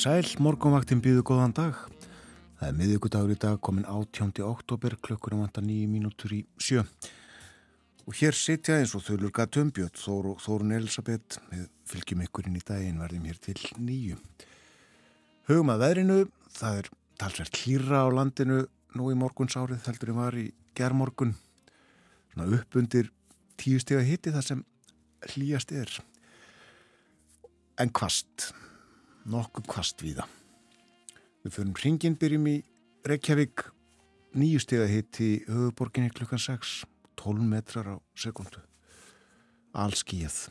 Sæl, morgunvaktin býðu góðan dag. Það er miðugudagur í dag, komin 18. oktober, klukkunum vantar nýju mínútur í sjö. Og hér sitja eins og þölur Gatumbjörn, Þóru, Þórun Elisabeth, við fylgjum ykkur inn í daginn, verðum hér til nýju. Hugum að veðrinu, það er talsvert klýra á landinu nú í morgunsárið, heldur ég var í gerðmorgun, svona upp undir tíu steg að hitti það sem hlýjast er. En kvast nokkuð kvast við það. Við fyrir hringin byrjum í Reykjavík. Nýju steg að hitti höfuborginni klukkan 6 12 metrar á sekundu allskíð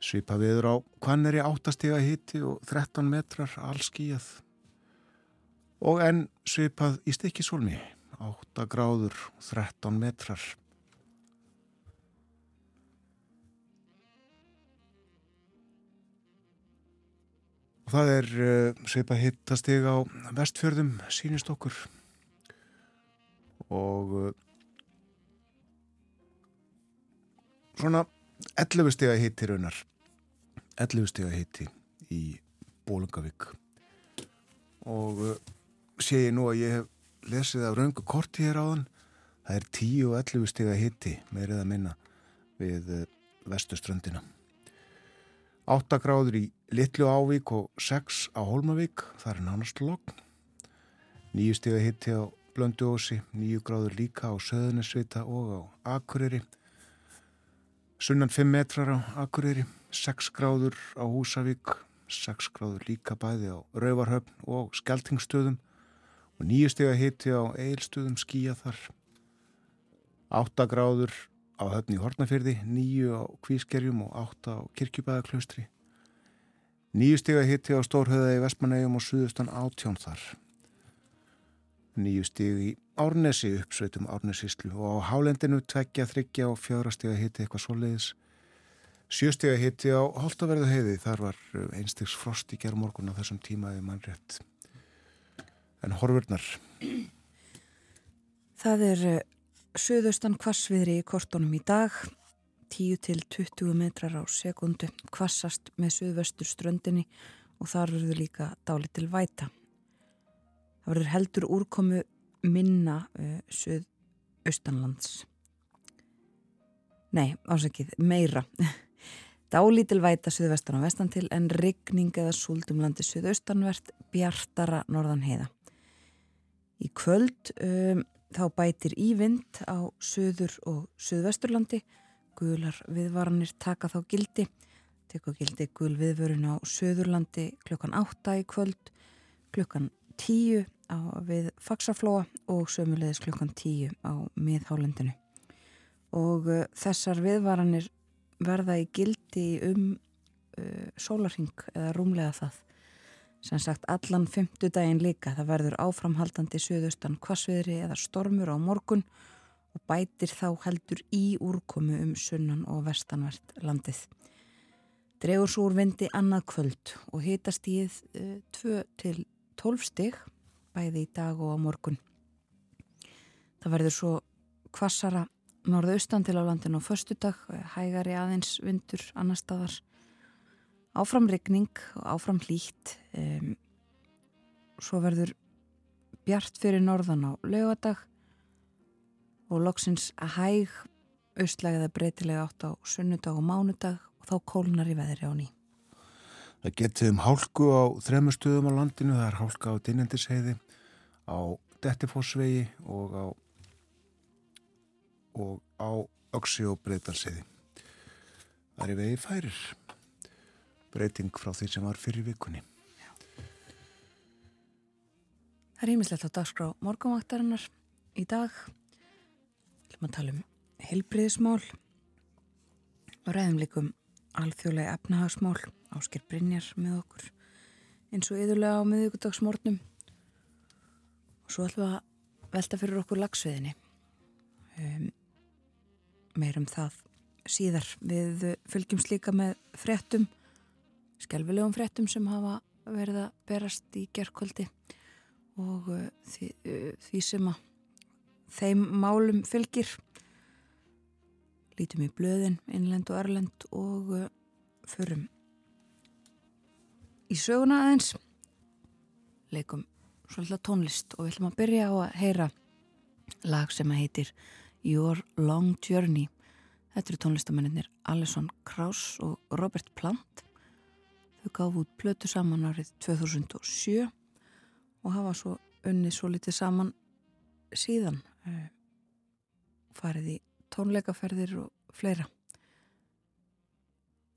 svipa viður á Kvanneri 8 steg að hitti og 13 metrar allskíð og enn svipað í stikkisólmi 8 gráður 13 metrar Og það er uh, sveipa hittasteg á vestfjörðum sínist okkur. Og uh, svona 11 steg að hitti raunar. 11 steg að hitti í Bólungavík og uh, sé ég nú að ég hef lesið af raungu korti hér á þann það er 10 og 11 steg að hitti með reyða minna við vestuströndina 8 gráður í Littlu Ávík og 6 á Holmavík, það er nánast. Nýju steg að hitti á Blönduósi, nýju gráður líka á Söðunisvita og á Akureyri. Sunnan 5 metrar á Akureyri, 6 gráður á Húsavík, 6 gráður líka bæði á Rauvarhöfn og Skeltingstöðum og nýju steg að hitti á Eilstöðum skíja þar. 8 gráður á höfni í Hortnafyrði, 9 á Kvískerjum og 8 á Kirkjubæðaklaustri. Nýju stíga hitti á Stórhauða í Vestmanægjum og Suðustan átjón þar. Nýju stígi í Árnesi uppsveitum Árnesíslu og á Hálendinu tveggja, þryggja og fjöra stíga hitti eitthvað svoleiðis. Sjö stíga hitti á Holtaverðu heiði, þar var uh, einstegs frost í gerðmorgun á þessum tímaði mannrétt. En horfurnar? Það er Suðustan kvassviðri í kortunum í dag 10 til 20 metrar á sekundu kvassast með suðvestur ströndinni og þar verður líka dálit til væta. Það verður heldur úrkomu minna uh, suðaustanlands. Nei, ásakið, meira. Dálítil væta suðvestan og vestan til en rigning eða súldum landi suðaustanvert bjartara norðan heiða. Í kvöld um, þá bætir í vind á suður og suðvesturlandi. Gular viðvaranir taka þá gildi. Tekur gildi gul viðvörun á Suðurlandi klukkan 8 í kvöld klukkan 10 á, við Faxaflóa og sömulegis klukkan 10 á miðhálendinu. Og uh, þessar viðvaranir verða í gildi um uh, sólarhing eða rúmlega það sem sagt allan fymtudaginn líka það verður áframhaldandi suðustan kvasviðri eða stormur á morgun og bætir þá heldur í úrkomu um sunnan og vestanvert landið. Dregur svo úr vindi annað kvöld og hitast í 2 til 12 stig bæði í dag og á morgun. Það verður svo kvassara norðaustan til á landinu á förstu dag, hægari aðeins vindur annar staðar. Áfram regning og áfram hlýtt. Um, svo verður bjart fyrir norðan á lögadag og loksins að hæg austlægða breytilega átt á sunnudag og mánudag og þá kólnar í veðri á ný. Það getið um hálku á þremur stöðum á landinu, það er hálka á Dinendisheiði, á Dettifossvegi og á, og á Öksi og Breitalseiði. Það er vegi færir, breyting frá því sem var fyrir vikunni. Það er ímislegt á dagskrá morgumvaktarinnar í dag ætlum að tala um heilbriðismál og ræðum líkum alþjóðlega efnahagsmál. Ásker Brynjar með okkur. Eins og yðurlega á miðugudagsmórnum og svo ætlum við að velta fyrir okkur lagsveðinni um, meirum það síðar. Við fylgjum slíka með frettum skjálfilegum frettum sem hafa verið að berast í gerðkvöldi og uh, því, uh, því sem að þeim málum fylgir. Lítum í blöðin innlend og erlend og uh, förum í söguna aðeins. Leikum svolítið tónlist og við ætlum að byrja á að heyra lag sem að heitir Your Long Journey. Þetta eru tónlistamennir Alison Krauss og Robert Plant þau gáfu út plötu saman árið 2007 og hafa svo unnið svo litið saman síðan eh, farið í tónleikaferðir og fleira.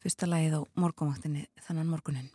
Fyrsta lagið á morgunvaktinni þannan morgunin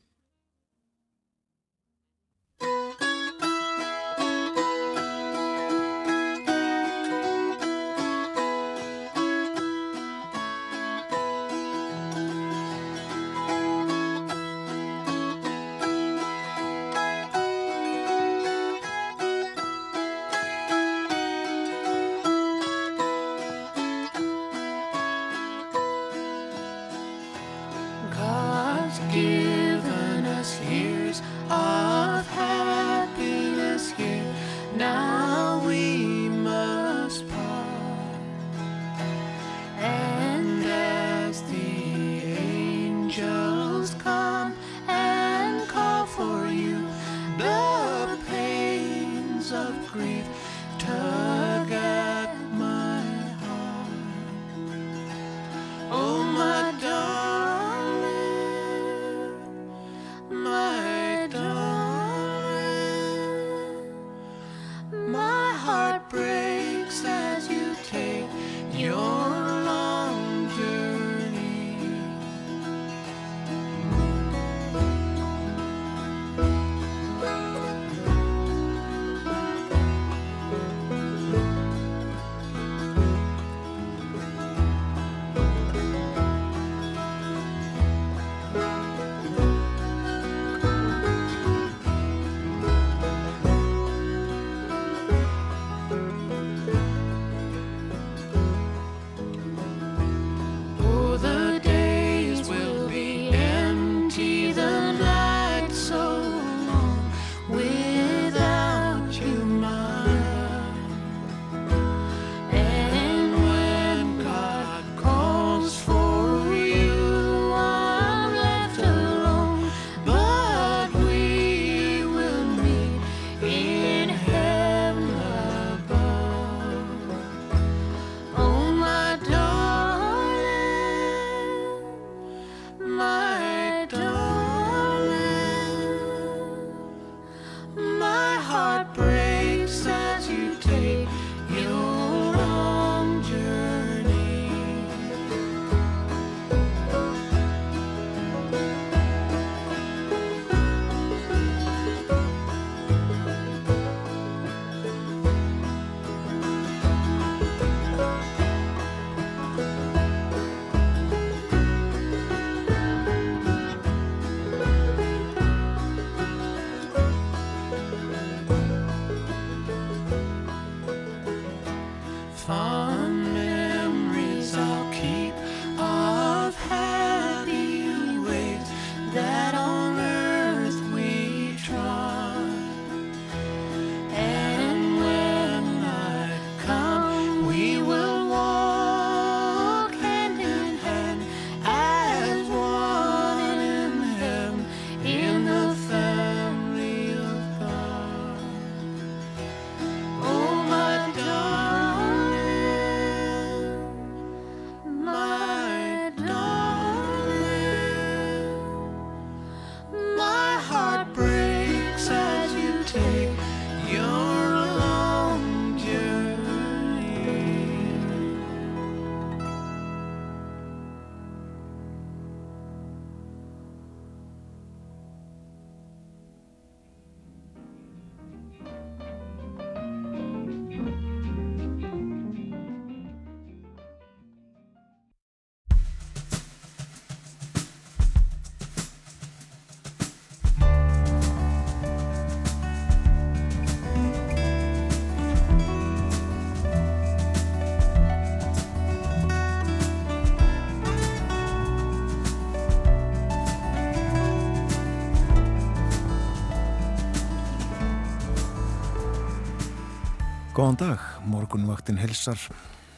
Góðan dag, morgunvaktin helsar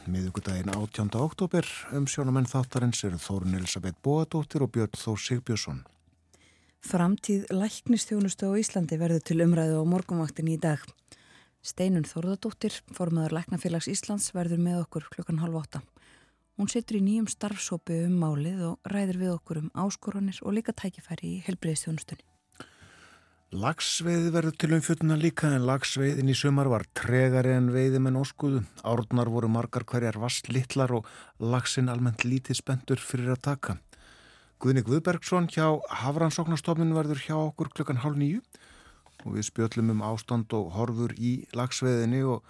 miðugudaginn 18. oktober um sjónamenn þáttarins eru Þórun Elisabeth Bóadóttir og Björn Þór Sigbjörnsson. Framtíð læknistjónustu á Íslandi verður til umræðu á morgumvaktin í dag. Steinun Þorðardóttir, formadur Læknafélags Íslands, verður með okkur klukkan halv åtta. Hún setur í nýjum starfsópi um málið og ræður við okkur um áskoranir og líka tækifæri í helbriðstjónustunni. Lagsveiði verður til umfjötuna líka en lagsveiðin í sumar var tregari en veiði með nóskuðu. Árnar voru margar hverjar vast litlar og lagsin almennt lítið spendur fyrir að taka. Guðni Guðbergsson hjá Hafrannsóknarstofnun verður hjá okkur klukkan hálf nýju og við spjöllum um ástand og horfur í lagsveðinni og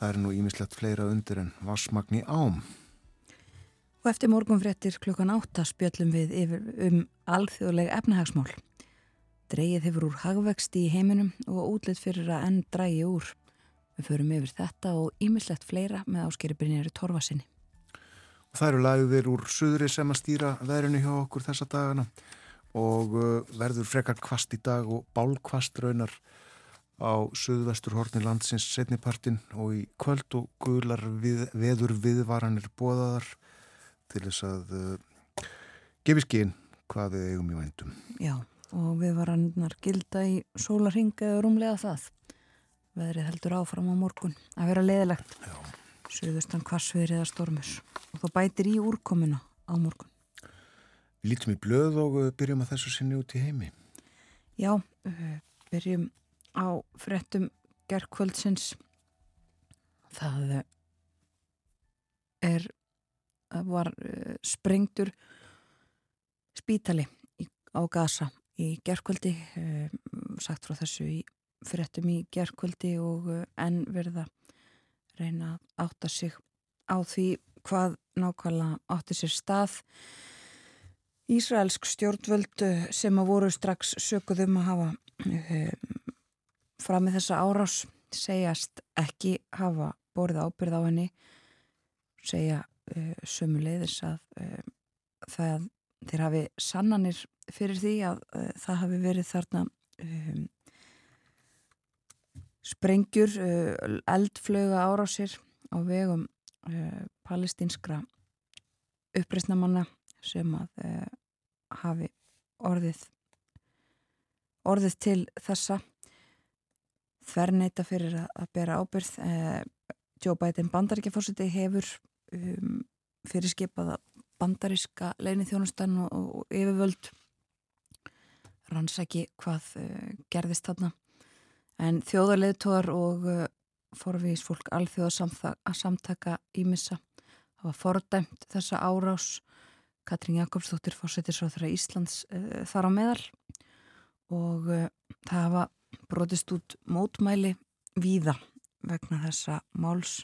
það er nú ímislegt fleira undir en vassmagni ám. Og eftir morgunfrettir klukkan átta spjöllum við um alþjóðleg efnahagsmál. Dreigið hefur úr hagvexti í heiminum og útlitt fyrir að enn drægi úr. Við förum yfir þetta og ímislegt fleira með áskeri Brynjari Torfasinni. Það eru lagðir úr suðri sem að stýra verðinu hjá okkur þessa dagana og uh, verður frekar kvast í dag og bálkvast raunar á suðvestur horni landsins setnipartin og í kvöld og guðlar við, veður viðvaranir bóðaðar til þess að uh, gefi skinn hvað við eigum í vændum. Já, og viðvaranirnar gilda í sólarhinga eða rúmlega það. Veðrið heldur áfram á morgun að vera leðilegt. Suðustan kvassviðrið að stormus og þá bætir í úrkomuna á morgun. Við lítum í blöð og uh, byrjum að þessu sinni út í heimi. Já, uh, byrjum á frettum gerðkvöldsins. Það uh, er, var sprengtur spítali á Gaza í gerðkvöldi, sagt frá þessu í frettum í gerðkvöldi og enn verða reyna að átta sig á því hvað nákvæmlega átti sér stað. Ísraelsk stjórnvöld sem að voru strax sökuðum að hafa fram með þessa árás segjast ekki hafa borðið ábyrð á henni segja sömuleiðis að það þeir hafi sannanir fyrir því að uh, það hafi verið þarna um, sprengjur eldflöga árásir á vegum uh, palestinskra uppreysnamanna sem að uh, hafi orðið orðið til þessa. Þverneita fyrir að, að bera ábyrð uh, Joe Biden bandaríkjafórsiti hefur um, fyrir skipaða bandaríska leini þjónustan og, og yfirvöld rannsæki hvað gerðist þarna. En þjóðarleðtóar og forvís fólk alþjóða að samtaka ímissa hafa fordæmt þessa árás. Katrín Jakobsdóttir fórsetisráþara Íslands uh, þar á meðal. Og það hafa brotist út mótmæli víða vegna þessa máls.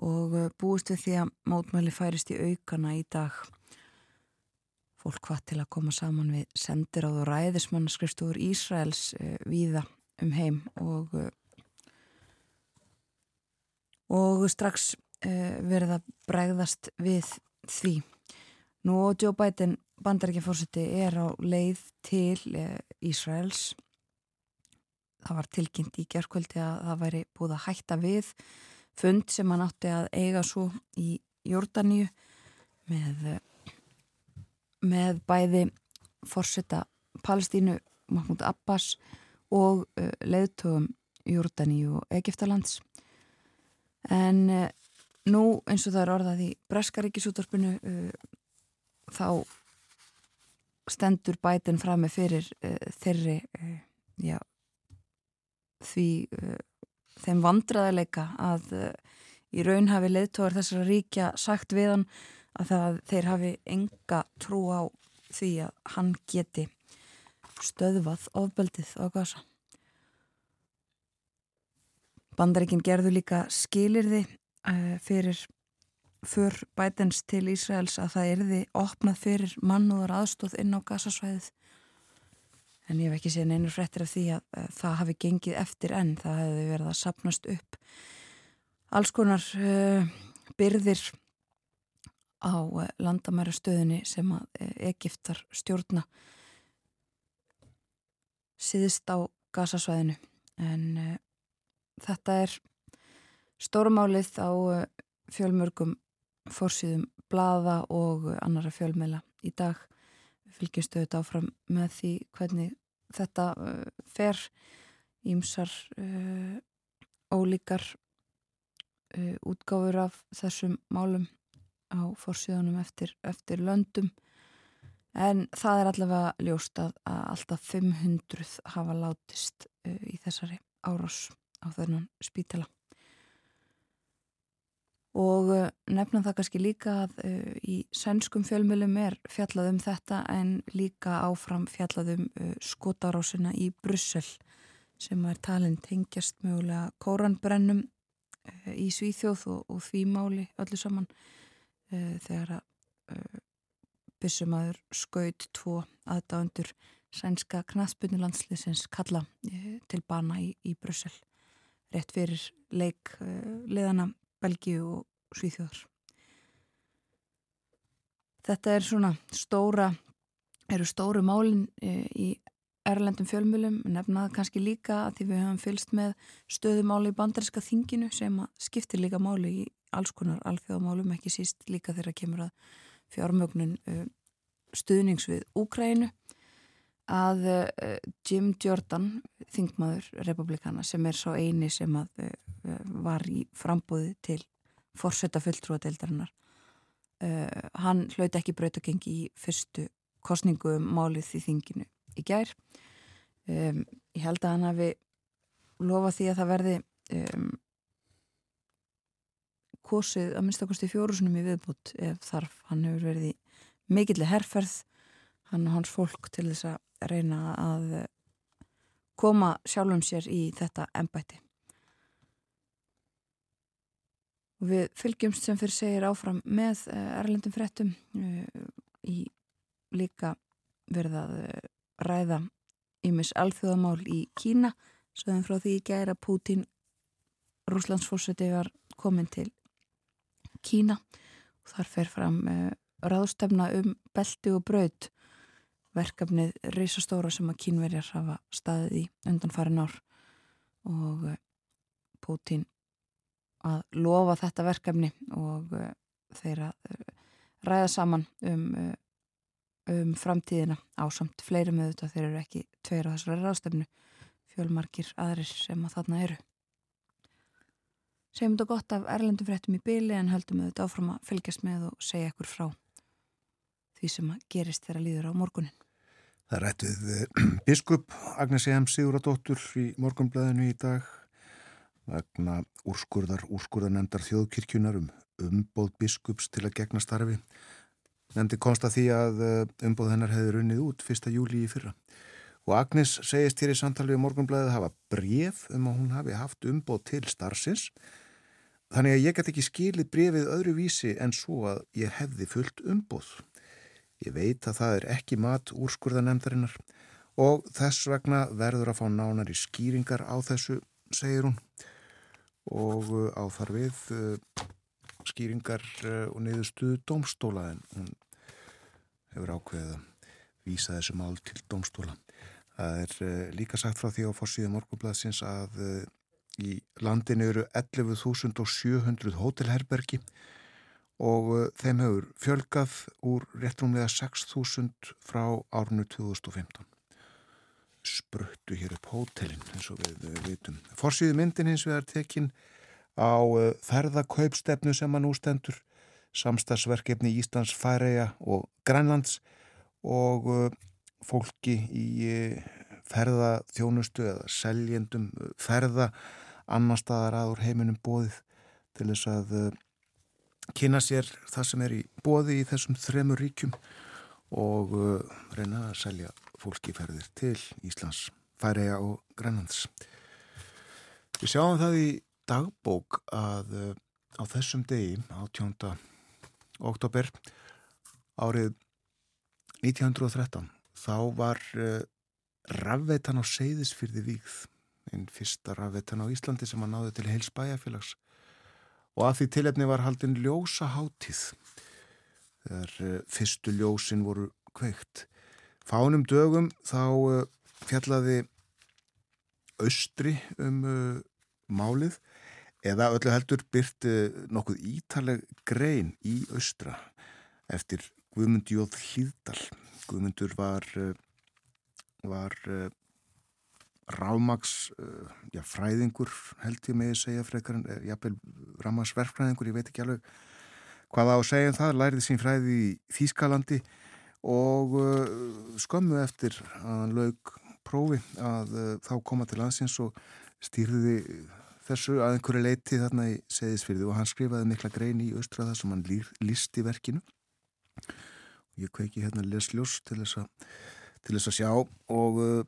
Og búist við því að mótmæli færist í aukana í dag fólk hvað til að koma saman við sendir á þú ræðismannaskrifstúr Ísraels víða um heim og og strax uh, verið að bregðast við því. Nú og Joe Biden bandarækjafórseti er á leið til uh, Ísraels. Það var tilkynnt í gerðkvöldi að það væri búið að hætta við fund sem hann átti að eiga svo í Jórdaníu með, með bæði fórseta Palestínu Mahmoud Abbas og uh, leiðtögum Jórdaníu og Egiptalands en uh, nú eins og það er orðað í Breskaríkisútorpinu eh, þá stendur bætin fram með fyrir þeirri já, því þeim vandraðileika að í raun hafi leðtóðar þessara ríkja sagt við hann að það, þeir hafi enga trú á því að hann geti stöðvað ofbeldið á gasa Bandaríkinn gerðu líka skilirði uh, fyrir för bætens til Ísraels að það erði opnað fyrir mannúðar aðstóð inn á gasasvæðið en ég hef ekki séð neynur frettir af því að uh, það hafi gengið eftir enn, það hefði verið að sapnast upp alls konar uh, byrðir á landamæra stöðunni sem að Egiptar stjórna. Síðist á gasasvæðinu en þetta er stórumálið á eh, fjölmörgum fórsýðum blaða og annara fjölmeila í dag fylgjumstu þetta áfram með því hvernig þetta uh, fer. Ímsar uh, ólíkar uh, útgáfur af þessum málum á fórsíðunum eftir, eftir löndum. En það er allavega ljóst að, að alltaf 500 hafa látist uh, í þessari árás á þennan spítala. Og uh, nefna það kannski líka að uh, í sænskum fjölmjölum er fjallað um þetta en líka áfram fjallað um uh, skotarásina í Brussel sem er talin tengjast mögulega kóranbrennum í Svíþjóð og, og því máli öllu saman uh, þegar að uh, byssumæður skaut tvo aðdáðundur sænska knaðspunnilandsliðsins kalla til bana í, í Brussel rétt fyrir leik leðana Belgíu og Svíþjóðar. Þetta er svona stóra, eru stóru málinn í erlendum fjölmjölum, nefnaði kannski líka að því við höfum fylst með stöðumáli í bandarinska þinginu sem skiptir líka máli í alls konar alþjóðamálum, ekki síst líka þegar kemur að fjármögnun e, stuðnings við Úkrænu að uh, Jim Jordan, þingmaður republikana sem er svo eini sem að, uh, var í frambúði til fórsetta fulltrúadeildarinnar uh, hann hlaut ekki brautagengi í fyrstu kostningu um málið í þinginu í gær. Um, ég held að hann hafi lofa því að það verði um, kosið að minnstakosti fjórusunum í viðbútt ef þarf hann hefur verið í mikillir herrferð hann og hans fólk til þess að reyna að koma sjálfum sér í þetta ennbætti. Við fylgjumst sem fyrir segir áfram með eh, erlendum frettum eh, í líka verðað eh, ræða ímis alþjóðamál í Kína svoðum frá því gæra Pútín Rúslandsfórseti var komin til Kína. Og þar fer fram ráðstefna um belti og braud verkefnið reysastóra sem að kínverjar hafa staðið í undan farin ár. Og eh, Putin að lofa þetta verkefni og eh, þeirra eh, ræða saman um, um framtíðina á samt fleiri með þetta þeir eru ekki tveir á þessari ráðstefnu. Fjölmarkir aðrir sem að þarna eru Segjum þetta gott af erlendum fréttum í byli en höldum við þetta áfram að fylgjast með og segja ekkur frá því sem gerist þegar líður á morgunin. Það rættið eh, biskup Agnes E.M. Siguradóttur í morgunblæðinu í dag vegna úrskurðar, úrskurðarnendar þjóðkirkjunar um umbóð biskups til að gegna starfi. Nendi konsta því að eh, umbóð hennar hefði runnið út 1. júli í fyrra. Og Agnes segist hér í samtali við morgunblæðið hafa bref um að hún hafi haft umbóð til starfsins. Þannig að ég get ekki skilið brefið öðru vísi en svo að ég hefði fullt umbóð. Ég veit að það er ekki mat úrskurðanemdarinnar og þess vegna verður að fá nánar í skýringar á þessu, segir hún og uh, áþar við uh, skýringar uh, og niðurstuðu domstóla en hún hefur ákveðið að vísa þessu mál til domstóla. Það er líka sagt frá því á fórsíðu morgunbladsins að í landinu eru 11.700 hótelherbergi og uh, þeim hefur fjölgað úr réttrumlega 6.000 frá árnu 2015. Spruttu hér upp hótelin eins og við vitum. Forsýðu myndin hins vegar tekinn á uh, ferðakaupstefnu sem að nú stendur, samstagsverkefni Íslands, Færeja og Grænlands og uh, fólki í ferðaþjónustu eða seljendum ferða annar staðar aður heiminum bóðið til þess að kynna sér það sem er í bóði í þessum þremur ríkjum og uh, reyna að selja fólki ferðir til Íslands, Færeja og Grænlands. Við sjáum það í dagbók að uh, á þessum degi, 18. oktober árið 1913, þá var rafveitan á Seyðisfyrði vígð, einn fyrsta rafveitan á Íslandi sem að náði til heils bæjarfélags og að því tilefni var haldin ljósa hátíð þegar uh, fyrstu ljósin voru kveikt. Fánum dögum þá uh, fjallaði austri um uh, málið eða öllu heldur byrti nokkuð ítaleg grein í austra eftir Guðmund Jóð Hlýðdal. Guðmundur var, var rámags já, fræðingur held ég með að segja frekar en jáfnvel rámagsverkfræðingur, ég veit ekki alveg hvað á að segja um það, lærið sín fræði í Þýskalandi og skömmu eftir að laug prófi að þá koma til landsins og stýrði þessu að einhverju leiti þarna í seðisfyrði og hann skrifaði mikla grein í austraða sem hann líst í verkinu. Og ég kveiki hérna lesljós til þess að, til þess að sjá og uh,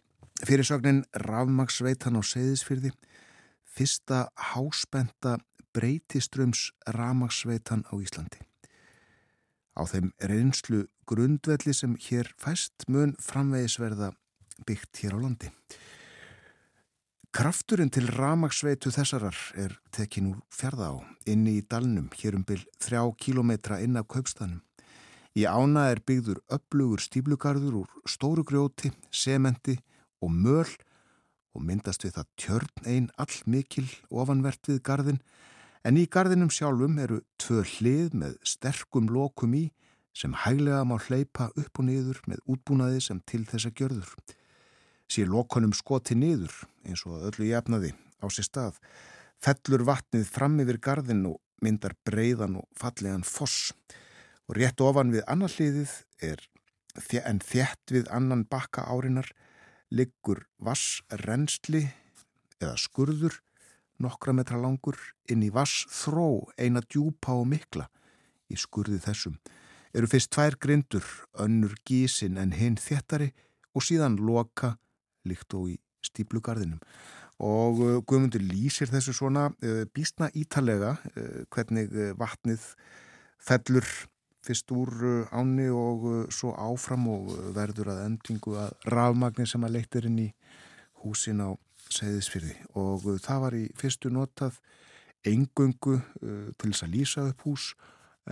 fyrirsögnin Rafmagsveitan á seðisfyrði fyrsta háspenta breytiströms Rafmagsveitan á Íslandi. Á þeim reynslu grundvelli sem hér fæst mun framvegisverða byggt hér á landi. Krafturinn til ramagsveitu þessarar er tekin úr fjörða á, inni í dalnum, hér um byrj þrjá kílometra inn af kaupstanum. Í ána er byggður upplugur stíblugarður úr stóru grjóti, sementi og möl og myndast við það tjörn einn all mikil ofanvert við gardin, en í gardinum sjálfum eru tvö hlið með sterkum lokum í sem hæglega má hleypa upp og niður með útbúnaði sem til þessa gjörður. Sé lokonum skoti niður eins og öllu jafnaði á sér stað, fellur vatnið fram yfir gardin og myndar breyðan og fallegan foss. Og rétt ofan við annar hliðið er en þjætt við annan bakka árinar liggur vass rensli eða skurður nokkra metra langur inn í vass þró eina djúpa og mikla í skurði þessum. Eru fyrst tvær grindur önnur gísin en hinn þjættari og síðan loka líkt og í stíplugarðinum. Og uh, Guðmundur lýsir þessu svona uh, býstna ítalega uh, hvernig vatnið fellur fyrst úr áni og svo áfram og verður að endingu að rafmagnir sem að leittir inn í húsin á Seyðisfyrði og það var í fyrstu notað engöngu til þess að lýsa upp hús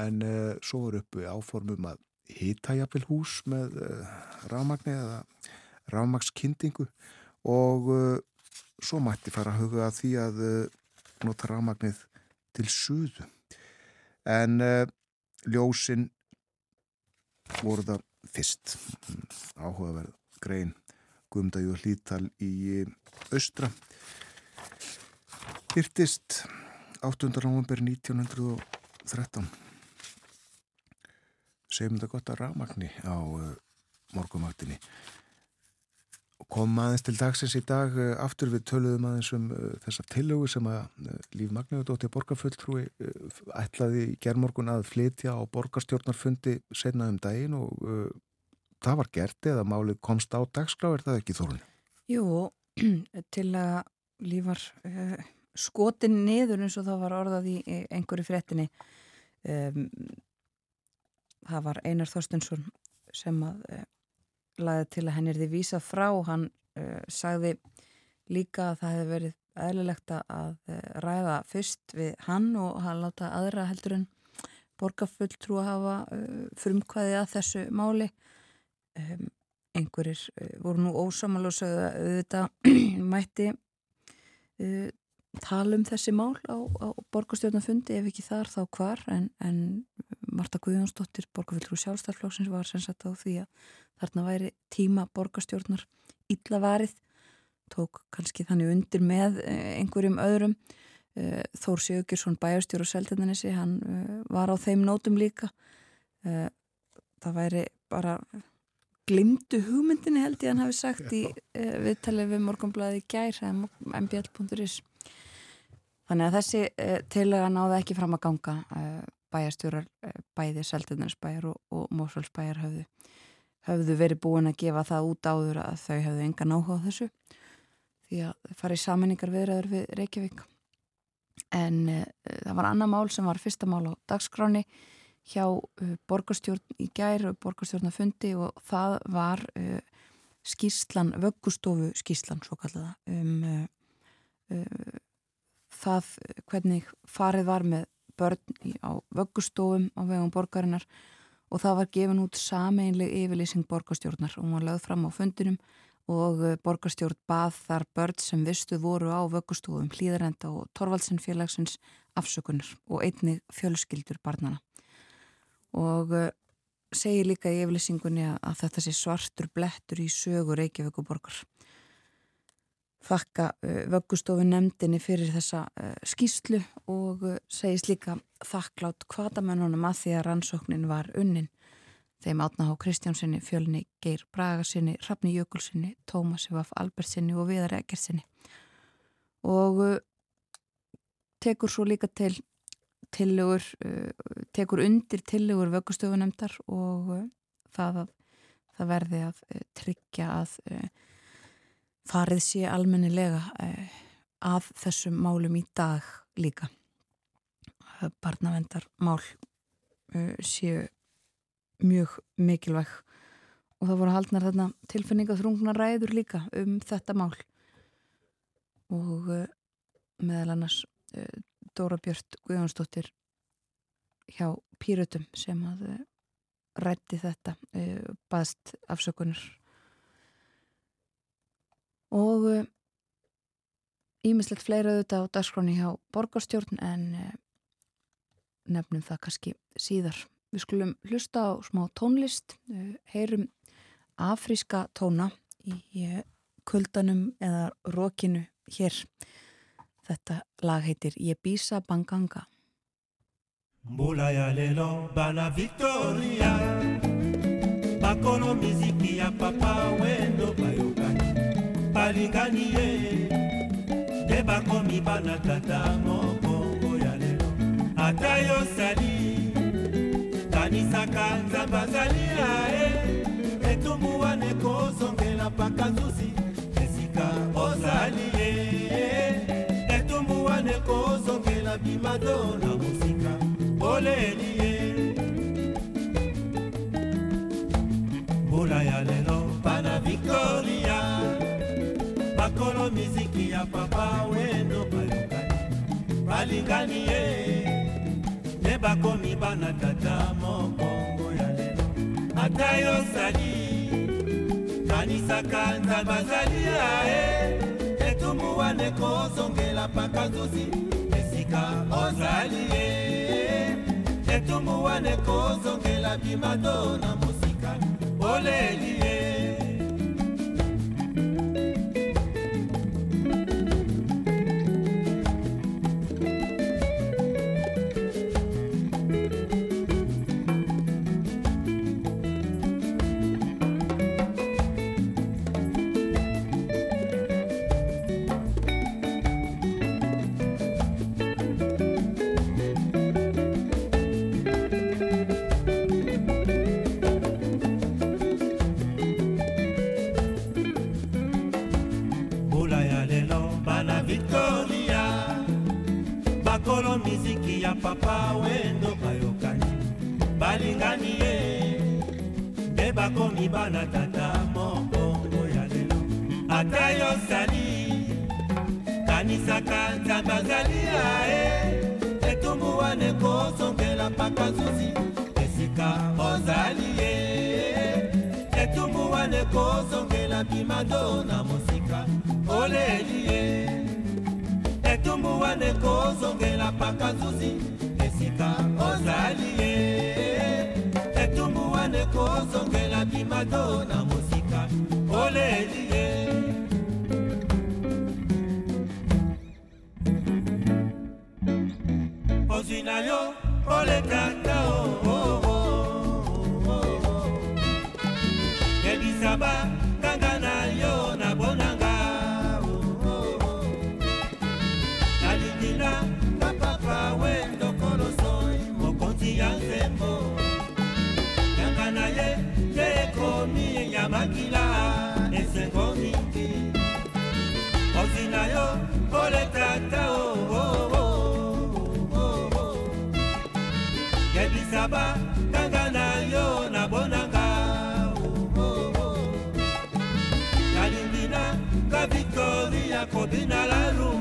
en svo voru uppi áformum að hita jafnvel hús með rafmagni eða rafmagnskindingu og svo mætti fara að huga að því að nota rafmagnið til suðu. En ljósinn voru það fyrst. Áhugaverð grein Guðmdæju hlítal í austra. Hyrtist 8. november 1913. Segjum þetta gott að rafmagni á uh, morgumaktinni kom aðeins til dagsins í dag eh, aftur við töluðum aðeins um uh, þessa tillögu sem að uh, Líf Magníðardóttir borgarfulltrúi uh, ætlaði gerðmorgun að flytja á borgarstjórnarfundi senna um daginn og það var gert eða málið komst á dagskrá, er það ekki þórun? Jú, til að lífar skotin niður eins og það var orðað í einhverju frettinni um, það var Einar Þorstinsson sem að laðið til að henni er því vísað frá hann uh, sagði líka að það hefði verið eðlilegt að uh, ræða fyrst við hann og hann láta aðra heldur en borgarfull trú að hafa uh, frumkvæði að þessu máli. Um, einhverjir uh, voru nú ósamal og sögðu að auðvitað mætti uh, tala um þessi mál á, á borgarstjórnafundi ef ekki þar þá hvar en, en Marta Guðjónsdóttir borgarfulltrú sjálfstæðarflóksins var sem sagt á því að þarna væri tíma borgarstjórnar íllavarið tók kannski þannig undir með eh, einhverjum öðrum. Eh, Þór Sigurðsson bæjarstjóru og selteninesi hann eh, var á þeim nótum líka. Það væri bara glimtu hugmyndinni held ég hann hafi sagt í viðtalið við morgunblæði gær mbl.is þannig að þessi tilega náði ekki fram að ganga bæjarstjórar bæði selteninnesbæjar og, og Mósfjöldsbæjar höfðu höfðu verið búin að gefa það út áður að þau höfðu enga náhuga á þessu því að farið saminningar viðræður við Reykjavík. En uh, það var annar mál sem var fyrsta mál á dagskráni hjá uh, borgarstjórn í gær og borgarstjórnafundi og það var uh, skýrslan, vöggustofu skýrslan svo kallaða um það hvernig farið var með börn á vöggustofum á vegum borgarinnar og það var gefin út sameinleg yfirleysing borgarstjórnar og hún var lögð fram á fundinum og eh, borgarstjórn bað þar börn sem vistu voru á vöggustofum hlýðarenda og Torvaldsen félagsins afsökunar og einnig fjölskyldur barnana og uh, segir líka í yfirlýsingunni að þetta sé svartur blettur í sögu Reykjavík og borgar. Þakka uh, vöggustofu nefndinni fyrir þessa uh, skýslu og uh, segist líka þakklátt kvatamennunum að því að rannsóknin var unnin. Þeim átna á Kristjánsinni, Fjölni, Geir Bragarsinni, Rafni Jökulsinni, Tómasi Vaf Albertsinni og Viðar Egersinni. Og tekur svo líka til tillegur, uh, tekur undir tillegur vöggustofunemdar og uh, það, það verði að tryggja að farið sé almennilega að þessum málum í dag líka. Barnavendar mál séu mjög mikilvæg. Og það voru haldnar þarna tilfinninga þrungna ræður líka um þetta mál. Og meðal annars Dóra Björn Guðjónsdóttir hjá Pírötum sem að rætti þetta baðst afsökunar og ímislegt uh, fleira auðvitað á dagskráni hjá borgarstjórn en nefnum það kannski síðar. Við skulum hlusta á smá tónlist, heyrum afríska tóna í kuldanum eða rókinu hér. Þetta lag heitir Yebisa Banganga. mbula ya lelo bana victoria bakolo miziki ya papa wendo bayokani balingani ye. Nde bakomi bana tata mokongo ya lelo. Ata yosali kanisaka nzambe azali ya ye. Etumbu wana ekozongela mpaka zuzi esika ozali ye. Wana ekozongela bimado na mosika boleli ye. Mbula ya lelo bana victoria bakolo miziki ya papa wendo bayokani balingani ye. Nde bakomi bana tata mokongo ya lelo. Ata yosali kanisaka nzambe azali ya ye etumbu wana ekozongela mpaka zuzi esika ozali ye. Etumbu wana ekozongela bimado na mosika. Oleli ye nde bakomi bana tata mokongo ya lelo. Ata yosali kanisaka nzambe azali ya ye etumbu wana ekozongela mpaka zuzi esika ozali ye. Etumbu wana ekozongela bimado na mosika oleli ye. Etumbu wana ekozongela mpaka zuzi esika ozali ye etumbuwane kozongela bimado na mosika. Oleliye ozwi na yo olekaka oo ebisaba oh, oh, oh, oh, oh, oh, oh. kaba kanga na yo oh oh. na ka victori ya kobina lalu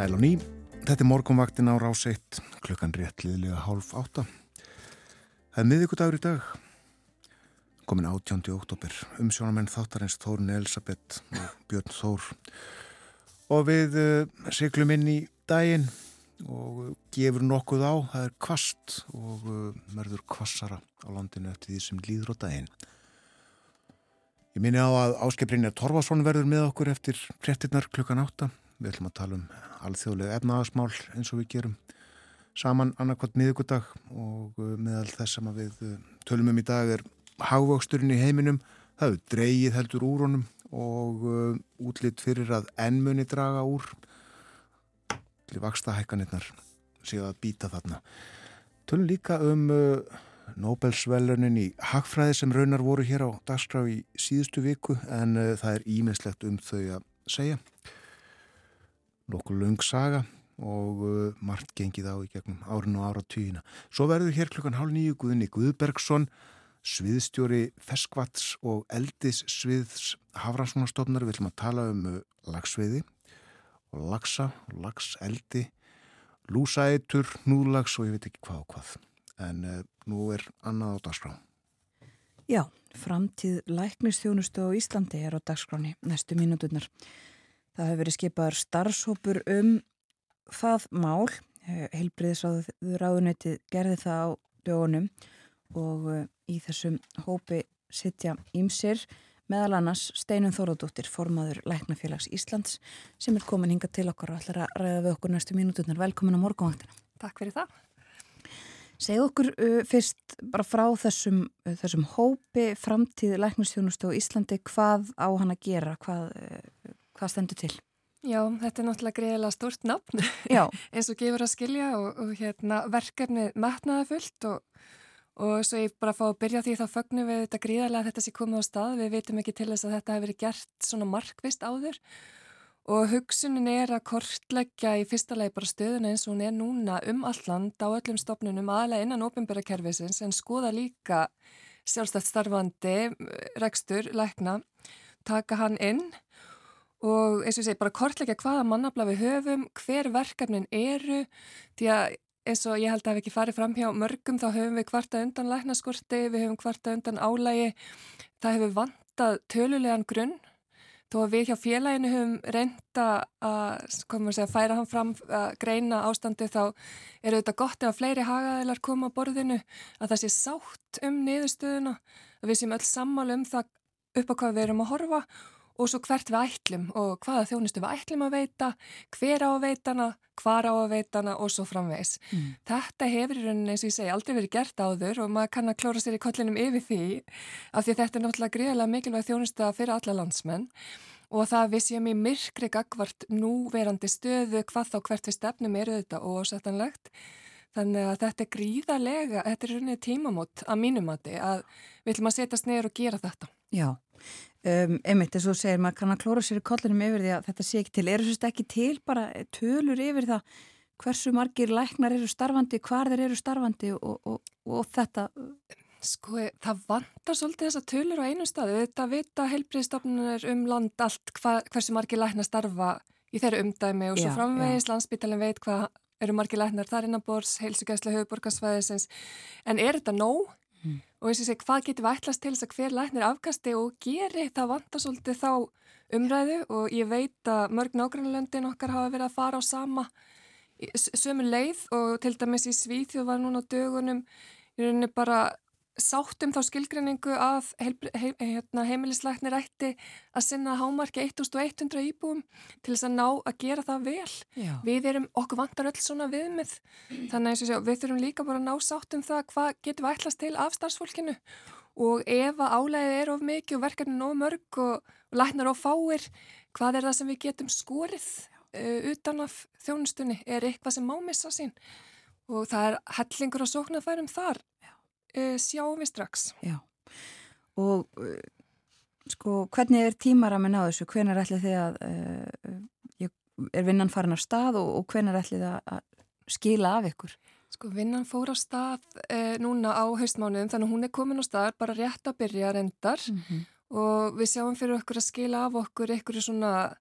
Sæl og ný, þetta er morgunvaktin á rás 1, klukkan rétt liðlega hálf átta. Það er miðvíkudagur í dag, komin 18. oktober, umsjónamenn þáttarins Þórun Elisabeth og Björn Þór. Og við uh, siglum inn í daginn og uh, gefur nokkuð á, það er kvast og uh, verður kvassara á landinu eftir því sem líður á daginn. Ég minni á að Áskiprinja Torfason verður með okkur eftir frettinnar klukkan átta. Við ætlum að tala um alþjóðlega efnaðasmál eins og við gerum saman annarkvæmt miðugudag og uh, meðal þess sem við uh, tölum um í dag er hagvöxturinn í heiminum. Það er dreigið heldur úr honum og uh, útlitt fyrir að ennmunni draga úr til vaksta hækkanirnar séu að býta þarna. Tölum líka um Nobelsvelunin í hagfræði sem raunar voru hér á dagskrá í síðustu viku en það er ímislegt um þau að segja nokkuð lung saga og uh, margt gengið á í gegnum árinu og ára tíuna. Svo verður hér klukkan hálf nýju Guðinni Guðbergsson, sviðstjóri Feskvats og eldis sviðs Hafranssonarstofnar. Við ætlum að tala um uh, lagsviði og lagsa lagseldi, lúsaeitur, núðlags og ég veit ekki hvað og hvað. En uh, nú er annað á dagskrá. Já, framtíð læknistjónustu á Íslandi er á dagskráni næstu mínúturnar. Það hefur verið skipaður starfshópur um það mál. Heilbriðisráðunöyti gerði það á dögunum og eh, í þessum hópi sittja ímsir meðal annars Steinun Þóróðdóttir, formaður Læknafélags Íslands sem er komin hinga til okkar og ætlar að ræða við okkur næstu mínúturnar. Velkomin á morgunvaktina. Takk fyrir það. Segð okkur uh, fyrst bara frá þessum, þessum hópi framtíð læknustjónustu á Íslandi, hvað á hann að gera, hvað, hvað stendur til? Já, þetta er náttúrulega greiðilega stort nafn eins og gefur að skilja og, og hérna, verkefnið metnaða fullt og, og svo ég bara fá að byrja því þá fögnum við þetta gríðarlega að þetta sé komið á stað. Við veitum ekki til þess að þetta hefur verið gert svona markvist áður og hugsunin er að kortleggja í fyrsta lagi bara stöðuna eins og hún er núna um alland á öllum stopnunum aðalega innan ópenbæra kervisins en skoða líka sjálfstætt starfandi rekstur, lækna, taka hann inn og eins og ég segi bara kortleggja hvaða mannabla við höfum, hver verkefnin eru því að eins og ég held að við ekki farið fram hjá mörgum þá höfum við kvarta undan læknaskorti, við höfum kvarta undan álægi, það hefur vantað tölulegan grunn þó að við hjá félaginu höfum reynda að segja, færa hann fram að greina ástandi þá eru þetta gott ef að fleiri hagaðilar koma á borðinu að það sé sátt um niðurstöðuna að við séum öll sammálu um það upp á hvað við erum að horfa og svo hvert við ætlum og hvaða þjónustu við ætlum að veita, hver á að veitana, hvar á að veitana og svo framvegs. Mm. Þetta hefur í rauninni, eins og ég segi, aldrei verið gert áður og maður kann að klóra sér í kollinum yfir því af því þetta er náttúrulega greiðilega mikilvæg þjónusta fyrir alla landsmenn og það við séum í myrkri gagvart núverandi stöðu hvað þá hvert við stefnum eru þetta ósettanlegt. Þannig að þetta er gríðarlega, þetta er rauninni tímamót að mínumati að við ætlum að setjast neyru og gera þetta. Já, Um, einmitt eins og segir maður kann að klóra sér í kollinum yfir því að þetta sé ekki til. Er þess ekki til bara tölur yfir það hversu margir læknar eru starfandi hvar þeir eru starfandi og, og, og þetta? Sko það vantar svolítið þessa tölur á einu stað. Þetta vita heilbriðstofnunir um land allt hva, hversu margir læknar starfa í þeirra umdæmi og svo já, framvegis. Já. landsbytalinn veit hvað eru margir læknar þar innanbors, heilsugæsla höfuborgarsvæðisins en er þetta nóg? Og þess að segja, hvað getur við ætlast til þess að hver læknir afkasti og geri? Það vantar svolítið þá umræðu og ég veit að mörg nágrannlöndin okkar hafa verið að fara á sama sömu leið og til dæmis í Svíþjóð var núna á dögunum. Í rauninni bara sáttum þá skilgreiningu að hérna, heimilisleiknir ætti að sinna hámarki 1100 íbúum til þess að ná að gera það vel. Já. Við erum, okkur vantar öll svona viðmið, þannig að sjá, við þurfum líka bara að ná sáttum það hvað getum við ætlast til af starfsfólkinu og ef að álæðið er of mikið og verkefnin of mörg og, og læknar of fáir, hvað er það sem við getum skorið uh, utan af þjónustunni? Er eitthvað sem má missa sín? Og það er hellingur og sóknarfærum þar uh, sjáum við strax. Já, og uh, sko hvernig er tímaramin á þessu? Hvenar ætli þið að, uh, er vinnan farin á stað og, og hvenar ætli þið að skila af ykkur? Sko vinnan fór á stað núna á haustmánuðum þannig að hún er komin á stað bara rétt að byrja reyndar mm -hmm. og við sjáum fyrir okkur að skila af okkur ykkur svona,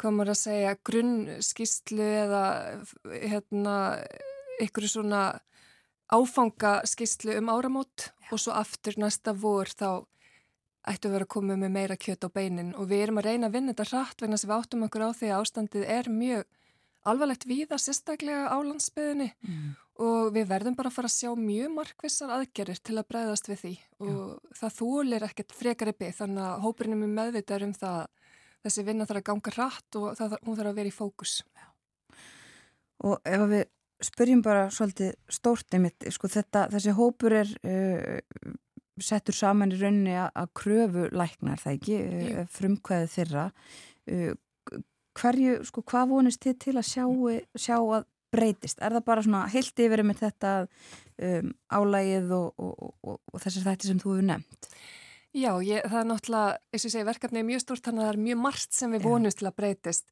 komur að segja, grunnskistlu eða hérna ykkur svona áfangaskyslu um áramót Já. og svo aftur næsta vor þá ættu að vera að koma með meira kjöt á beinin og við erum að reyna að vinna þetta hratt vegna sem við áttum okkur á því að ástandið er mjög alvarlegt víða sérstaklega á landsbyðinni mm. og við verðum bara að fara að sjá mjög markvissar aðgerir til að breyðast við því og Já. það þúlir ekkert frekar uppi þannig að hópurinnum er meðvitað um það þessi vinna þarf að ganga hratt og það, hún þarf að vera í fókus Já. Og ef við spyrjum bara svolítið stórt einmitt, sko þetta, þessi hópur er uh, settur saman í rauninni að kröfu læknar það ekki, uh, frumkvæði þeirra. Uh, hverju, sko hvað vonist þið til að sjá, sjá að breytist, er það bara svona heilt yfir með þetta um, álægið og, og, og, og þessar þætti sem þú hefur nefnt? Já, ég, það er náttúrulega, eins og ég segi, verkefni er mjög stort, þannig að það er mjög margt sem við vonumst til að breytist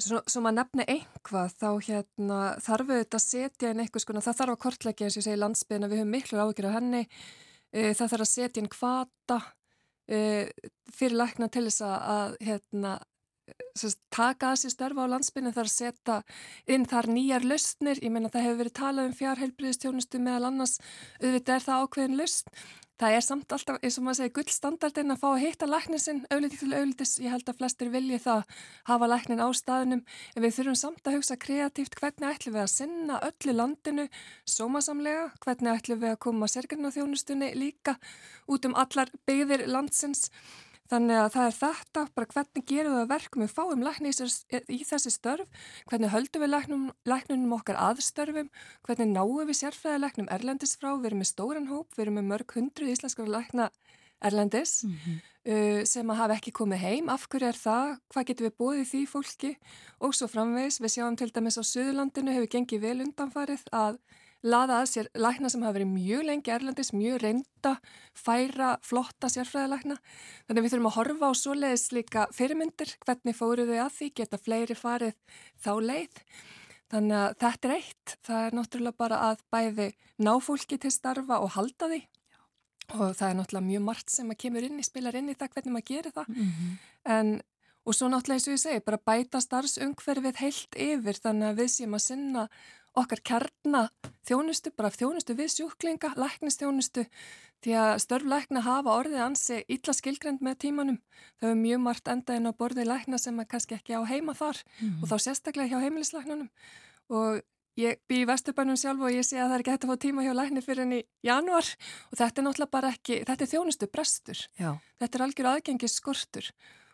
Svo, maður nefni einhvað þá hérna, þarf þetta að setja inn eitthvað skona, það þarf að kortleggja eins og ég segi landsbyðina, við höfum miklu ágjör á henni, e, það þarf að setja inn kvata e, fyrir lækna til þess að hérna, taka að sér störfa á landsbyðinu, þarf að setja inn þar nýjar lausnir, ég menna það hefur verið talað um fjárheilbriðistjónustu meðal annars, auðvitað er það ákveðin lausn, Það er samt alltaf, eins og maður segir, gullstandardin að fá að hitta lækninsinn auðvitað til auðvitis. Ég held að flestir vilji það hafa læknin á staðnum. En við þurfum samt að hugsa kreatíft hvernig ætlum við að sinna öllu landinu sómasamlega, hvernig ætlum við að koma sérgjörna þjónustunni líka út um allar byggðir landsins Þannig að það er þetta, bara hvernig gerum við að verkum? Við fáum lækni í þessi störf, hvernig höldum við læknum, læknunum okkar aðstörfum, hvernig náum við sérfræði læknum erlendis frá, við erum með stóran hóp, við erum með mörg hundru íslenskar lækna erlendis mm -hmm. uh, sem að hafa ekki komið heim, af hverju er það, hvað getum við bóðið því fólki? Og svo framvegs, við sjáum til dæmis á Suðurlandinu hefur gengið vel undanfarið að laða að sér lækna sem hafa verið mjög lengi erlendis, mjög reynda, færa, flotta sérfræðilækna. Þannig við þurfum að horfa á svoleiðis líka fyrirmyndir, hvernig fóru þau að því, geta fleiri farið þá leið. Þannig að þetta er eitt, það er náttúrulega bara að bæði ná fólki til starfa og halda því og það er náttúrulega mjög margt sem að kemur inn í, spilar inn í það hvernig maður gerir það. Mm -hmm. En Og svo náttúrulega eins og ég segi, bara bæta starfsungferfið heilt yfir þannig að við séum að sinna okkar kjarna þjónustu, bara þjónustu við sjúklinga, læknistjónustu, því að störflækna hafa orðið ansi illa skilgrend með tímanum. Þau hefur mjög margt endaðin á borðið lækna sem er kannski ekki á heima þar mm. og þá sérstaklega hjá heimilislæknunum og ég bý í Vesturbænum sjálf og ég sé að það er ekki hægt að fá tíma hjá lækni fyrir enn í januar og þetta er náttúrulega bara ekki, þetta er þjónustu brestur, Já. þetta er algjör aðgengis skortur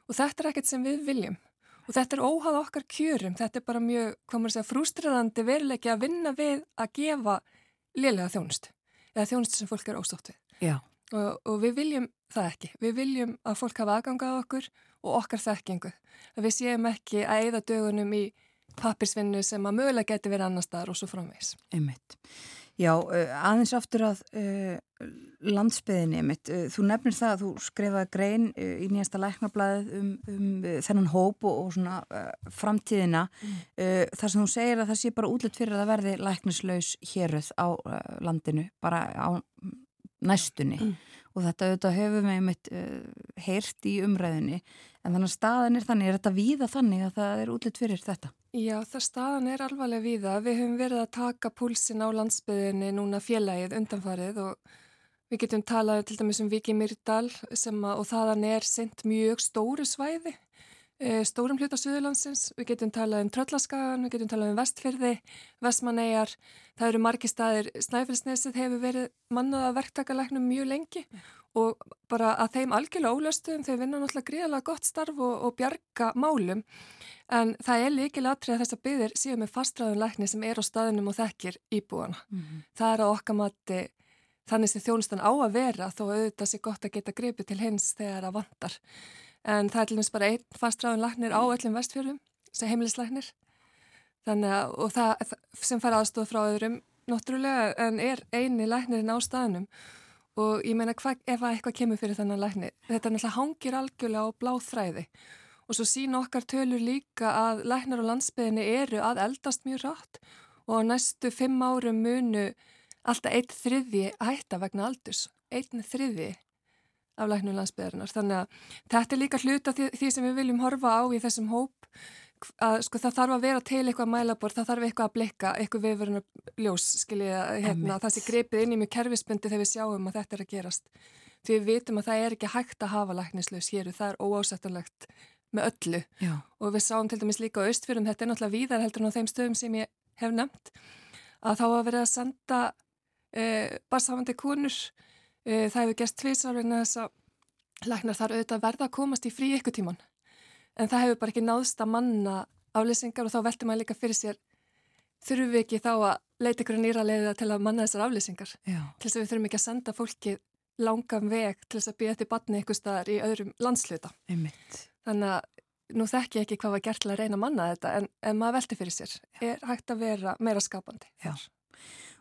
og þetta er ekkert sem við viljum og þetta er óhað okkar kjörum, þetta er bara mjög, komur að segja, frústrirandi veruleiki að vinna við að gefa liðlega þjónustu. Eða þjónustu sem fólk er óstótt við. Og, og við viljum það ekki, við viljum að fólk hafa aðgangað okkur og okkar þekkingu, að við séum ekki að eða dögunum í pappirsvinnu sem að mögulega geti verið annar staðar og svo framvegs. Einmitt. Já, aðeins aftur að uh, landsbyðinni mitt. Þú nefnir það að þú skrifaði grein í nýjasta læknablaðið um, um þennan hóp og, og svona uh, framtíðina mm. uh, þar sem þú segir að það sé bara útlitt fyrir að verði læknislaus héruð á landinu, bara á næstunni mm. Og þetta auðvitað hefur með mitt heyrt í umræðinni en þannig að staðan er þannig, er þetta víða þannig að það er útlitt fyrir þetta? Já, það staðan er alvarlega víða. Við höfum verið að taka púlsin á landsbyðinni núna félagið undanfarið og við getum talað til dæmis um Viki Myrdal og þaðan er sendt mjög stóru svæði, e, stórum hluta Suðurlandsins. Við getum talað um Tröllaskagan, við getum talað um Vestfyrði, Vestmannegar. Það eru margi staðir. Snæfellsnesið hefur verið mannaða verktakaleknum mjög lengi og bara að þeim algjörlega ólöstuðum, þau vinna náttúrulega gríðalega gott starf og, og bjarga málum. En það er líkilega atrið að þess að byggðir síðan með fastræðun lækni sem er á staðinum og þekkir íbúana. Mm -hmm. Það er á okkar mati þannig sem þjónustan á að vera þó auðvitað sé gott að geta gripið til hins þegar það vantar. En það er til dæmis bara einn fastræðun læknir á öllum vestfjörðum sem að, og það sem fær aðstóð frá öðrum náttúrulega en er eini læknirinn á staðinum og ég meina hva, ef eitthvað kemur fyrir þannig lækni, þetta náttúrulega hangir algjörlega á bláð þræði Og svo sína okkar tölur líka að læknar og landsbyðinni eru að eldast mjög rátt og næstu fimm árum munu alltaf eitt þriði hætta vegna aldurs. Einn þriði af læknar og landsbyðarinnar. Þannig að þetta er líka hluta því, því sem við viljum horfa á í þessum hóp. Að, sko, það þarf að vera til eitthvað mælabor, það þarf eitthvað að blikka, eitthvað viðverðin að ljós, skiljið, hérna, það sé grepið inn í mjög kerfisbundi þegar við sjáum að þetta er að gerast. Því við vitum að það er ekki hægt að hafa læknislaus hér og það er óásættanlegt með öllu Já. og við sáum til dæmis líka á austfjörðum, þetta er náttúrulega víðar heldur en á þeim stöðum sem ég hef nefnt að þá að vera að senda uh, barsafandi konur það hefur gert tvísar en þess að læknar þar auðvitað verða að komast í frí ykkur tíman en það hefur bara ekki náðst að manna aflýsingar og þá veldur maður líka fyrir sér þurfum við ekki þá að leita ykkur nýra leiða til að manna þessar aflýsingar til þess að við þurfum ekki að senda fólki langan veg til þess að býja þetta batni ykkur staðar í öðrum landsluta. Einmitt. Þannig að nú þekk ég ekki hvað var gert til að reyna að manna þetta en, en maður velti fyrir sér. Já. Er hægt að vera meira skapandi. Já.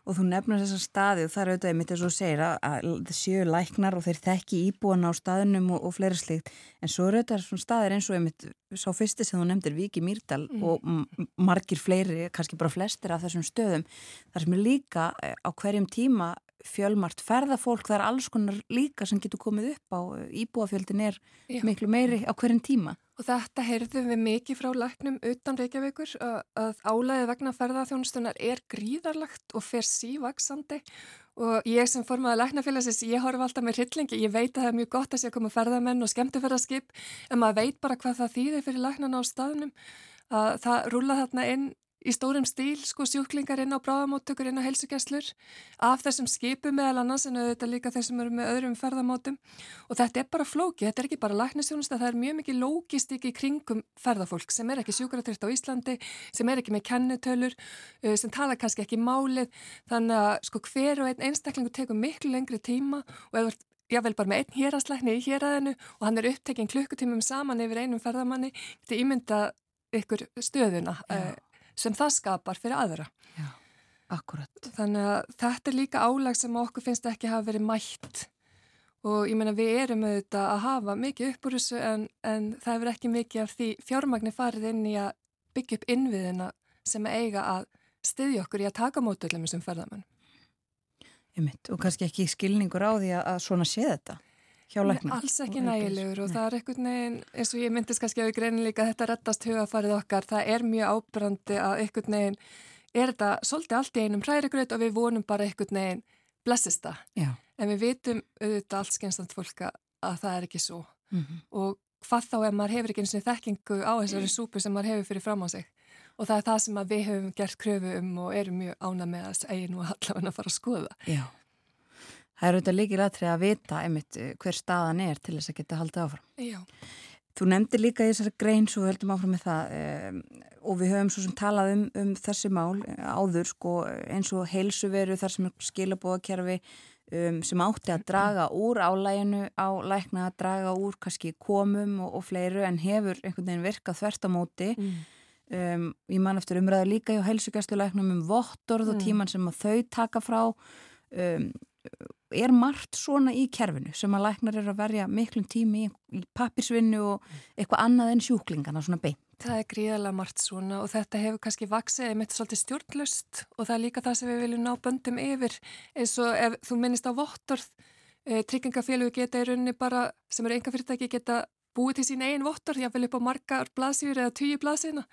Og þú nefnir þessar staði og það er auðvitað einmitt eins og segir að það séu læknar og þeir þekki íbúan á staðinum og, og fleira slíkt. En svo er auðvitað svona staðir eins og einmitt sá fyrsti sem þú nefndir, Viki Mýrdal mm. og margir fleiri, kannski bara flestir af þessum stöðum. Það sem er líka eh, á hverjum tíma fjölmart ferðafólk, það er alls konar líka sem getur komið upp á íbúafjöldin er Já. miklu meiri á hverjum tíma. Og þetta heyrðum við mikið frá læknum utan Reykjavíkur að, álæðið vegna ferðarþjónustunar er gríðarlagt og fer sívaksandi og ég sem formaði læknafélagsins, ég horf alltaf með hryllingi, ég veit að það er mjög gott að sé að koma ferðarmenn og skemmtifærarskip en maður veit bara hvað það þýðir fyrir læknana á staðnum að það rúla þarna inn í stórum stíl, sko, sjúklingar inn á bráðamóttökur inn á helsugjastlur af þessum skipum meðal annars en auðvitað líka þeir sem eru með öðrum ferðamótum. Og þetta er bara flóki, þetta er ekki bara læknistjónusta, það er mjög mikið lógistik í kringum ferðafólk sem er ekki sjúkratrift á Íslandi, sem er ekki með kennetölur, uh, sem tala kannski ekki málið, þannig að sko hver og einn einstaklingu tekur miklu lengri tíma og ef Já, vel bara með einn héraðslækni í héraðinu og hann er upptekinn klukkutímum saman yfir einum ferðamanni, þetta ímynda ykkur stöðuna uh, sem það skapar fyrir aðra. Já, akkurat. Þannig að þetta er líka álag sem okkur finnst ekki hafa verið mætt og ég meina við erum auðvitað að hafa mikið uppur þessu en, en það hefur ekki mikið af því fjármagnir farið inn í að byggja upp innviðina sem eiga að styðja okkur í að taka mótöldum sem ferðamenn. Mynd og kannski ekki skilningur á því að svona sé þetta hjá lækna? Alls ekki nægilegur og Nei. það er einhvern veginn, eins og ég myndist kannski að við greinin líka að þetta rettast hugafarið okkar, það er mjög ábrandi að einhvern veginn er þetta svolítið allt í einum hrærigraut og við vonum bara einhvern veginn blessista. Já. En við vitum auðvitað allt skemmstand fólka að það er ekki svo. Mm -hmm. Og hvað þá ef maður hefur ekki eins og þekkingu á þessari súpu sem maður hefur fyrir fram á sig. Og það er það sem við hefum gert kröfu um og erum mjög ána með að segja nú allavega að fara að skoða. Já. Það er auðvitað líkið aðtrið að vita einmitt eh, hver staðan er til þess að geta haldið áfram. Já. Þú nefndi líka í þessari grein svo höldum áfram með það um, og við höfum svo sem talað um, um þessi mál eh, áður sko eins og heilsuveru þar sem er skilabóðakerfi um, sem átti að draga úr álæginu á lækna að draga úr kannski komum og, og fleiru en hefur einhvern veginn virkað þvert á móti. Mm. Um, ég man eftir umræða líka í heilsugjastluleiknum um vottorð og mm. tíman sem þau taka frá um, er margt svona í kerfinu sem að læknar eru að verja miklum tími í, pappirsvinnu og eitthvað annað en sjúklingana svona beint. Það er gríðalega margt svona og þetta hefur kannski vaksið með þetta svolítið stjórnlust og það er líka það sem við viljum ná böndum yfir eins og ef þú minnist á vottorð e, tryggingafélög geta í rauninni bara sem eru enga fyrirtæki geta búið til sín einn vottorð, vil upp á margar blaðsýður eða tíu blaðsýðina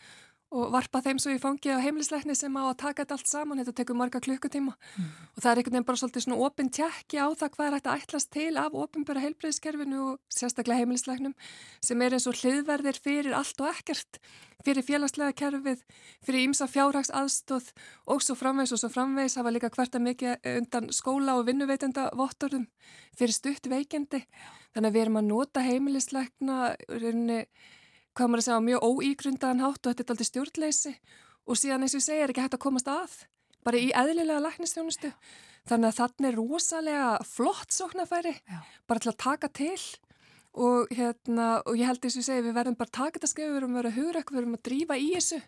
og varpa þeim svo í fangi á heimlisleikni sem á að taka þetta allt saman, þetta tekur marga klukkutíma. Mm. og það er einhvern veginn bara svolítið svona opinn tjekki á það hvað er hægt að ætlast til af ofinbæra heilbreyðskerfinu og sérstaklega heimlisleiknum sem er eins og hliðverðir fyrir allt og ekkert, fyrir félagslega kerfið, fyrir ímsa fjárhags aðstóð og svo framvegs og svo framvegs hafa líka hverta mikið undan skóla og vinnuveitenda vottorðum fyrir stutt veikendi, þannig að við erum að nota heimilisleikna hvað maður að segja, mjög óígrundaðan hátt og þetta er aldrei stjórnleysi og síðan eins og ég segja er ekki hægt að komast að bara í eðlilega læknistjónustu þannig að þannig er rosalega flott sóknarfæri, Já. bara til að taka til og hérna og ég held eins og ég segja við verðum bara taka þetta skrif við verðum að vera hugrökk, við verðum að drífa í þessu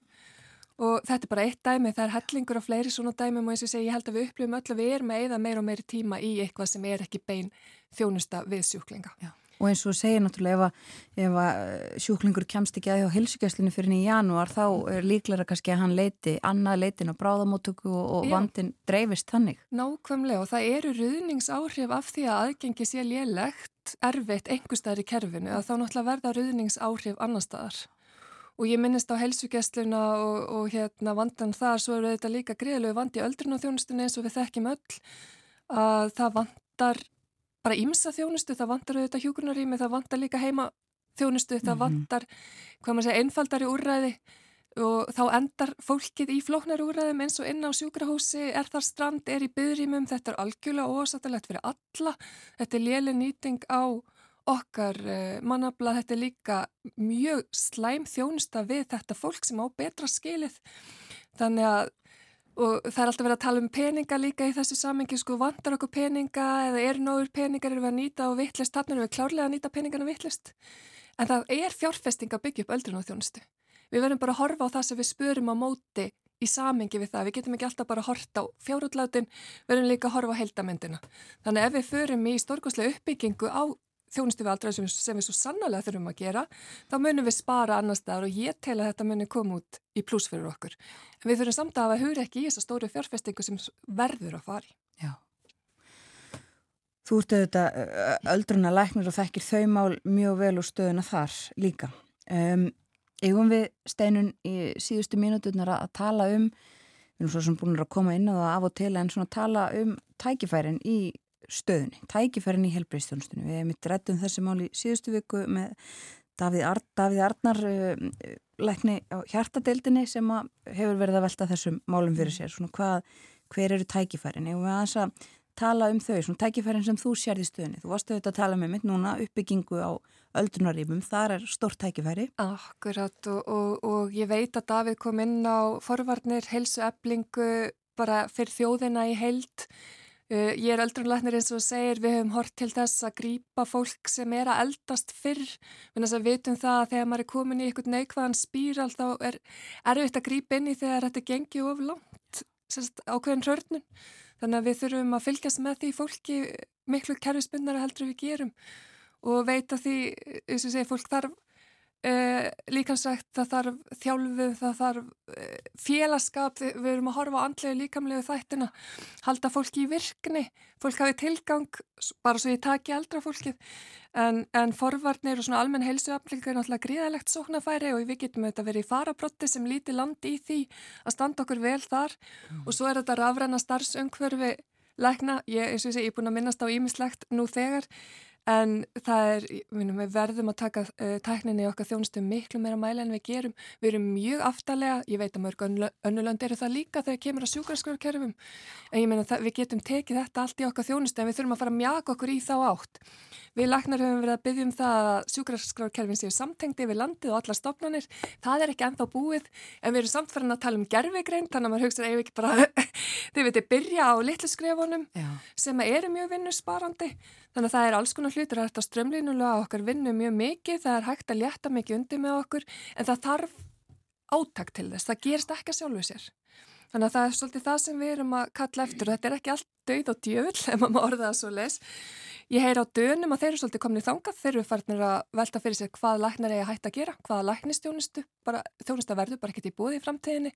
og þetta er bara eitt dæmi, það er hellingur og fleiri svona dæmum og eins og ég segja ég held að við upplifum öll að við erum að eða meira og meiri tíma í eitthvað sem er ekki bein þjónusta við sjúklinga. Já. Og eins og segir náttúrulega ef, ef að eh, sjúklingur kemst ekki að hjá hilsugjastlinu fyrir í janúar þá er líklega kannski að hann leiti annað leitin á bráðamótöku og, og vandin dreifist þannig. Nákvæmlega og það eru ruðningsáhrif af því að aðgengi sé lélegt erfitt einhverstaðar í kerfinu að þá náttúrulega verða ruðningsáhrif annar staðar. Og ég minnist á helsugjastluna og, og hérna vandan þar svo eru þetta líka greiðlegu vandi öldrun og þjónustunni eins og við þekkjum öll að það vandar bara ímsa þjónustu, það vantar auðvitað hjúgrunarými, það vantar líka heima þjónustu, það mm -hmm. vantar, hvað maður segja, einfaldari úrræði og þá endar fólkið í flóknari úrræðum eins og inn á sjúkrahúsi, er þar strand, er í byðrýmum, þetta er algjörlega ósattilegt fyrir alla, þetta er léli nýting á okkar uh, mannabla, þetta er líka mjög slæm þjónusta við þetta fólk sem á betra skilið, þannig að og það er alltaf verið að tala um peninga líka í þessu samengi, sko vandar okkur peninga eða er nógur peningar eru við að nýta og vittlist, þannig erum við klárlega að nýta peningarna vittlist en það er fjárfesting að byggja upp öldrun og þjónustu. Við verðum bara að horfa á það sem við spurum á móti í samengi við það, við getum ekki alltaf bara að horta á fjárútlátin, verðum líka að horfa á heldamendina. Þannig ef við förum í stórgóðslega uppbyggingu á þjónustu við aldrei sem, sem við svo sannlega þurfum að gera, þá munum við spara annar staðar og ég tel að þetta munum koma út í pluss fyrir okkur. En við þurfum samt að hafa hugur ekki í þessa stóru fjárfestingu sem verður að fari. Já. Þú ert auðvitað öldruna læknir og þekkir þau mál mjög vel og stöðuna þar líka. Um, Eigum við steinun í síðustu mínuturnar að tala um, við erum svo sem búin að koma inn á það af og til en svona tala um tækifærin í stöðunni, tækifærin í helbriðstjónustunni. Við hefum mitt rætt um þessi mál í síðustu viku með Davíð, Ar Davíð Arnar uh, lækni á hjartadeildinni sem hefur verið að velta þessum málum fyrir sér. Svona hvað, hver eru tækifærin? Ég vil aðeins að tala um þau, svona tækifærin sem þú sér í stöðunni. Þú varst auðvitað að tala með mitt núna uppbyggingu á öldrunarífum, þar er stort tækifæri. Akkurat og, og, og ég veit að Davíð kom inn á forvarnir, helsu eblingu bara fyrir þjóðina í heild Uh, ég er öldrunleitnir eins og segir við höfum hort til þess að grýpa fólk sem er að eldast fyrr. Við vitum það að þegar maður er komin í einhvern neikvæðan spíral þá er erfitt að grýpa inn í þegar þetta gengi of langt ákveðin hörnun þannig að við þurfum að fylgjast með því fólki miklu kerfisbundara heldur við gerum og veita því, eins og segir, fólk þarf eh, líkansrækt, það þarf þjálfu, það þarf eh, félagskap, við erum að horfa á andlegu líkamlegu þættina, halda fólki í virkni, fólk hafi tilgang bara svo ég taki eldra fólkið. En, en forvarnir og svona almenn heilsuaflingu er náttúrulega gríðalegt sóknafæri og við getum auðvitað verið í farabrotti sem líti land í því að standa okkur vel þar. Mm. og svo er þetta rafræna starfsöngverfi lækna, ég, eins og ég sé, ég er búin að minnast á ímislegt nú þegar En það er, minnum, við verðum að taka uh, tækninni í okkar þjónustu miklu meira mæli en við gerum. Við erum mjög aftalega, ég veit að mörg önnulönd eru það líka þegar kemur að sjúkarskrarkerfum. En ég meina við getum tekið þetta allt í okkar þjónustu en við þurfum að fara að mjaka okkur í þá átt. Við lagnar höfum verið að byggja um það að sjúkarskrarkerfin séu samtengdi yfir landið og allar stofnanir. Það er ekki ennþá búið en við erum samt farin að tala um gerfegrein þannig að maður Þannig að það er alls konar hlutur að þetta strömlínulega okkar vinnu mjög mikið, það er hægt að létta mikið undir með okkur en það þarf átakt til þess, það gerst ekki að sjálfu sér. Þannig að það er svolítið það sem við erum að kalla eftir og þetta er ekki allt dauð og djöfull ef maður orða það svo les. Ég heyr á dönum að þeir eru svolítið komin í þangað, þeir eru farnir að velta fyrir sér hvað læknar er að hætta að gera, hvaða læknistjónustu, þjónusta verður bara ekkert í búði í framtíðinni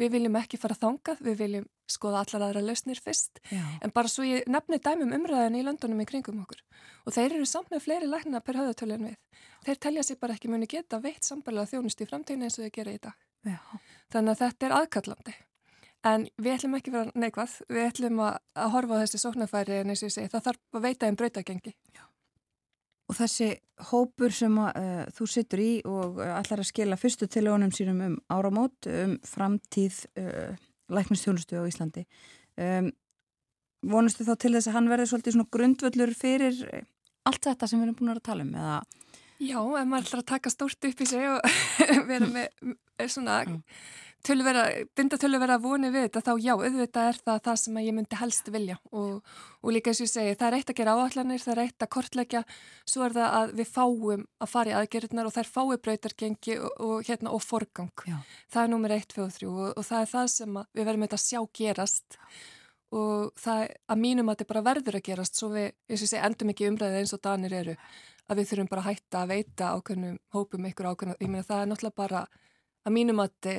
Við viljum ekki fara þangað, við viljum skoða allar aðra lausnir fyrst, Já. en bara svo ég nefni dæmum umræðin í löndunum í kringum okkur. Og þeir eru samt með fleiri lækna per höðutölu en við. Þeir telja sér bara ekki muni geta veitt sambarlega þjónust í framtíðinu eins og þeir gera í dag. Já. Þannig að þetta er aðkallandi. En við ætlum ekki vera neikvað, við ætlum að, að horfa á þessi sóknarfæri en eins og ég segi, það þarf að veita einn brautagengi. Já. Og þessi hópur sem að, uh, þú sittur í og uh, allar að skila fyrstu tilónum sínum um áramót, um framtíð uh, læknistjónustu á Íslandi. Um, vonustu þá til þess að hann verði svolítið svona grundvöllur fyrir allt þetta sem við erum búin að tala um? Eða? Já, ef maður ætlar að taka stórt upp í sig og vera með svona... Mm tölvera, binda tölvera voni við þetta þá já, auðvitað er það það sem ég myndi helst vilja og, og líka eins og ég segi, það er eitt að gera áallanir, það er eitt að kortleggja, svo er það að við fáum að fara í aðgerðunar og þær fái breytargengi og, og, hérna, og forgang. Já. Það er nummer 1, 2 og 3 og það er það sem við verðum að sjá gerast og það að mínum að þetta bara verður að gerast svo við, eins og ég segi, endum ekki umræðið eins og danir eru, að við þurfum bara að hætta að veita ákveðnum hópum ykkur ákveðnum, ég meina það er náttúrulega bara að mínum að þetta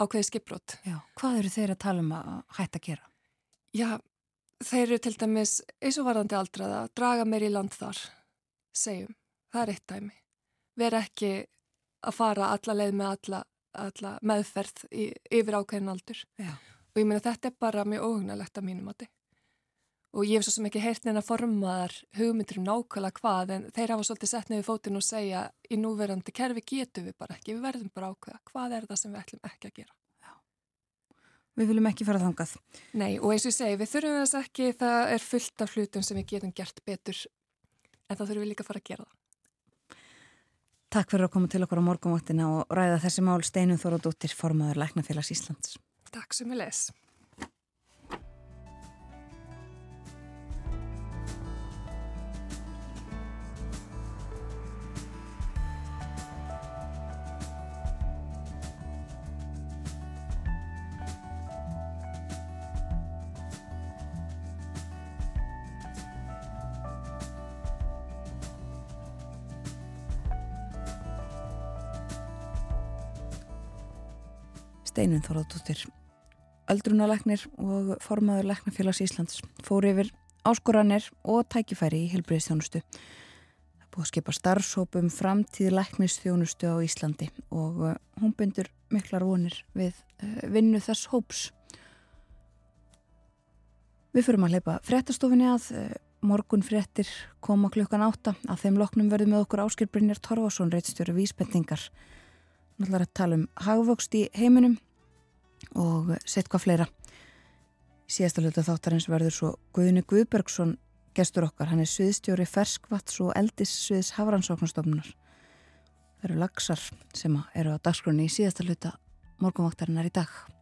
ákveði skipbrot. Já, hvað eru þeir að tala um að hætta að gera? Já, þeir eru til dæmis eins og varðandi aldraða, draga meir í land þar, segjum, það er eitt dæmi. Ver ekki að fara alla leið með alla, alla meðferð í, yfir ákveðin aldur. Já. Og ég meina þetta er bara mjög óhugnalegt að mínum þið og ég hef svo sem ekki heyrt neina formaðar hugmyndir um nákvæmlega hvað en þeir hafa svolítið sett nefnir fótinn og segja í núverandi kerfi getum við bara ekki, við verðum bara ákveða hvað er það sem við ætlum ekki að gera. Við viljum ekki fara þangað. Nei og eins og ég segi við þurfum þess ekki, það er fullt af hlutum sem við getum gert betur en þá þurfum við líka að fara að gera það. Takk fyrir að koma til okkur á morgunvaktina og ræða þessi mál Steinum Þórodóttir, formaður Læknafélags Íslands. Takk sem við les. Steinun Þorðardóttir öldrunalegnir og formaður Legnafélags Íslands fór yfir áskoranir og tækifæri í helbriðstjónustu. Það búið að skipa starfsópum framtíð Legnistjónustu á Íslandi og uh, hún byndur miklar vonir við uh, vinnu þess hóps. Við fyrum að leipa fréttastofinni að uh, morgun fréttir koma klukkan átta að þeim loknum verðum með okkur Áskil Brynjar Torfarsson reittstjóri vísbendingar náttúrulega að tala um hagvöxt í heiminum og sett hvað fleira. Síðasta hluta þáttarins verður svo Guðni Guðbergsson gestur okkar. Hann er sviðstjóri ferskvats og eldissviðs hafrannsóknastofnunar. Það eru lagsar sem eru á dagskroni í síðasta hluta morgunvaktarinnar í dag.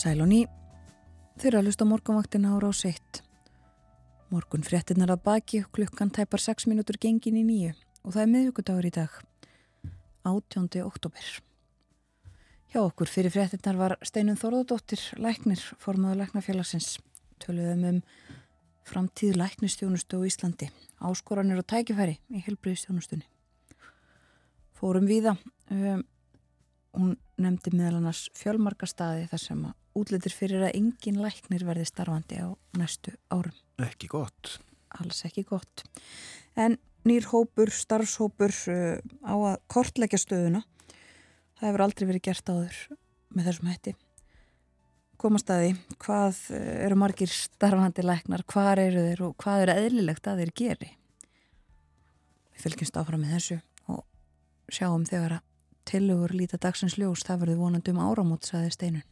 Sæl og ný, þeirra hlust á morgunvaktina ára á seitt. Morgun fréttinnar að baki klukkan tæpar 6 minútur gengin í nýju og það er miðugudagur í dag, 18. oktober. Hjá okkur fyrir fréttinnar var Steinun Þorðardóttir, læknir, formadur læknafélagsins. Töluðum um framtíð læknistjónustu á Íslandi, áskoranir og tækifæri í helbriðstjónustunni. Fórum viða, um, hún nefndi meðal annars fjölmarkastadi þar sem að útlitir fyrir að engin læknir verði starfandi á næstu árum. Ekki gott. Alls ekki gott. En nýr hópur, starfshópur uh, á að kortleggja stöðuna. Það hefur aldrei verið gert áður með þessum hætti. Komast að því, hvað uh, eru margir starfandi læknar, hvað eru þeir og hvað eru eðlilegt að þeir geri. Við fylgjumst áfram með þessu og sjáum þegar að tilugur líta dagsins ljós, það verður vonandi um áramót, saði Steinun.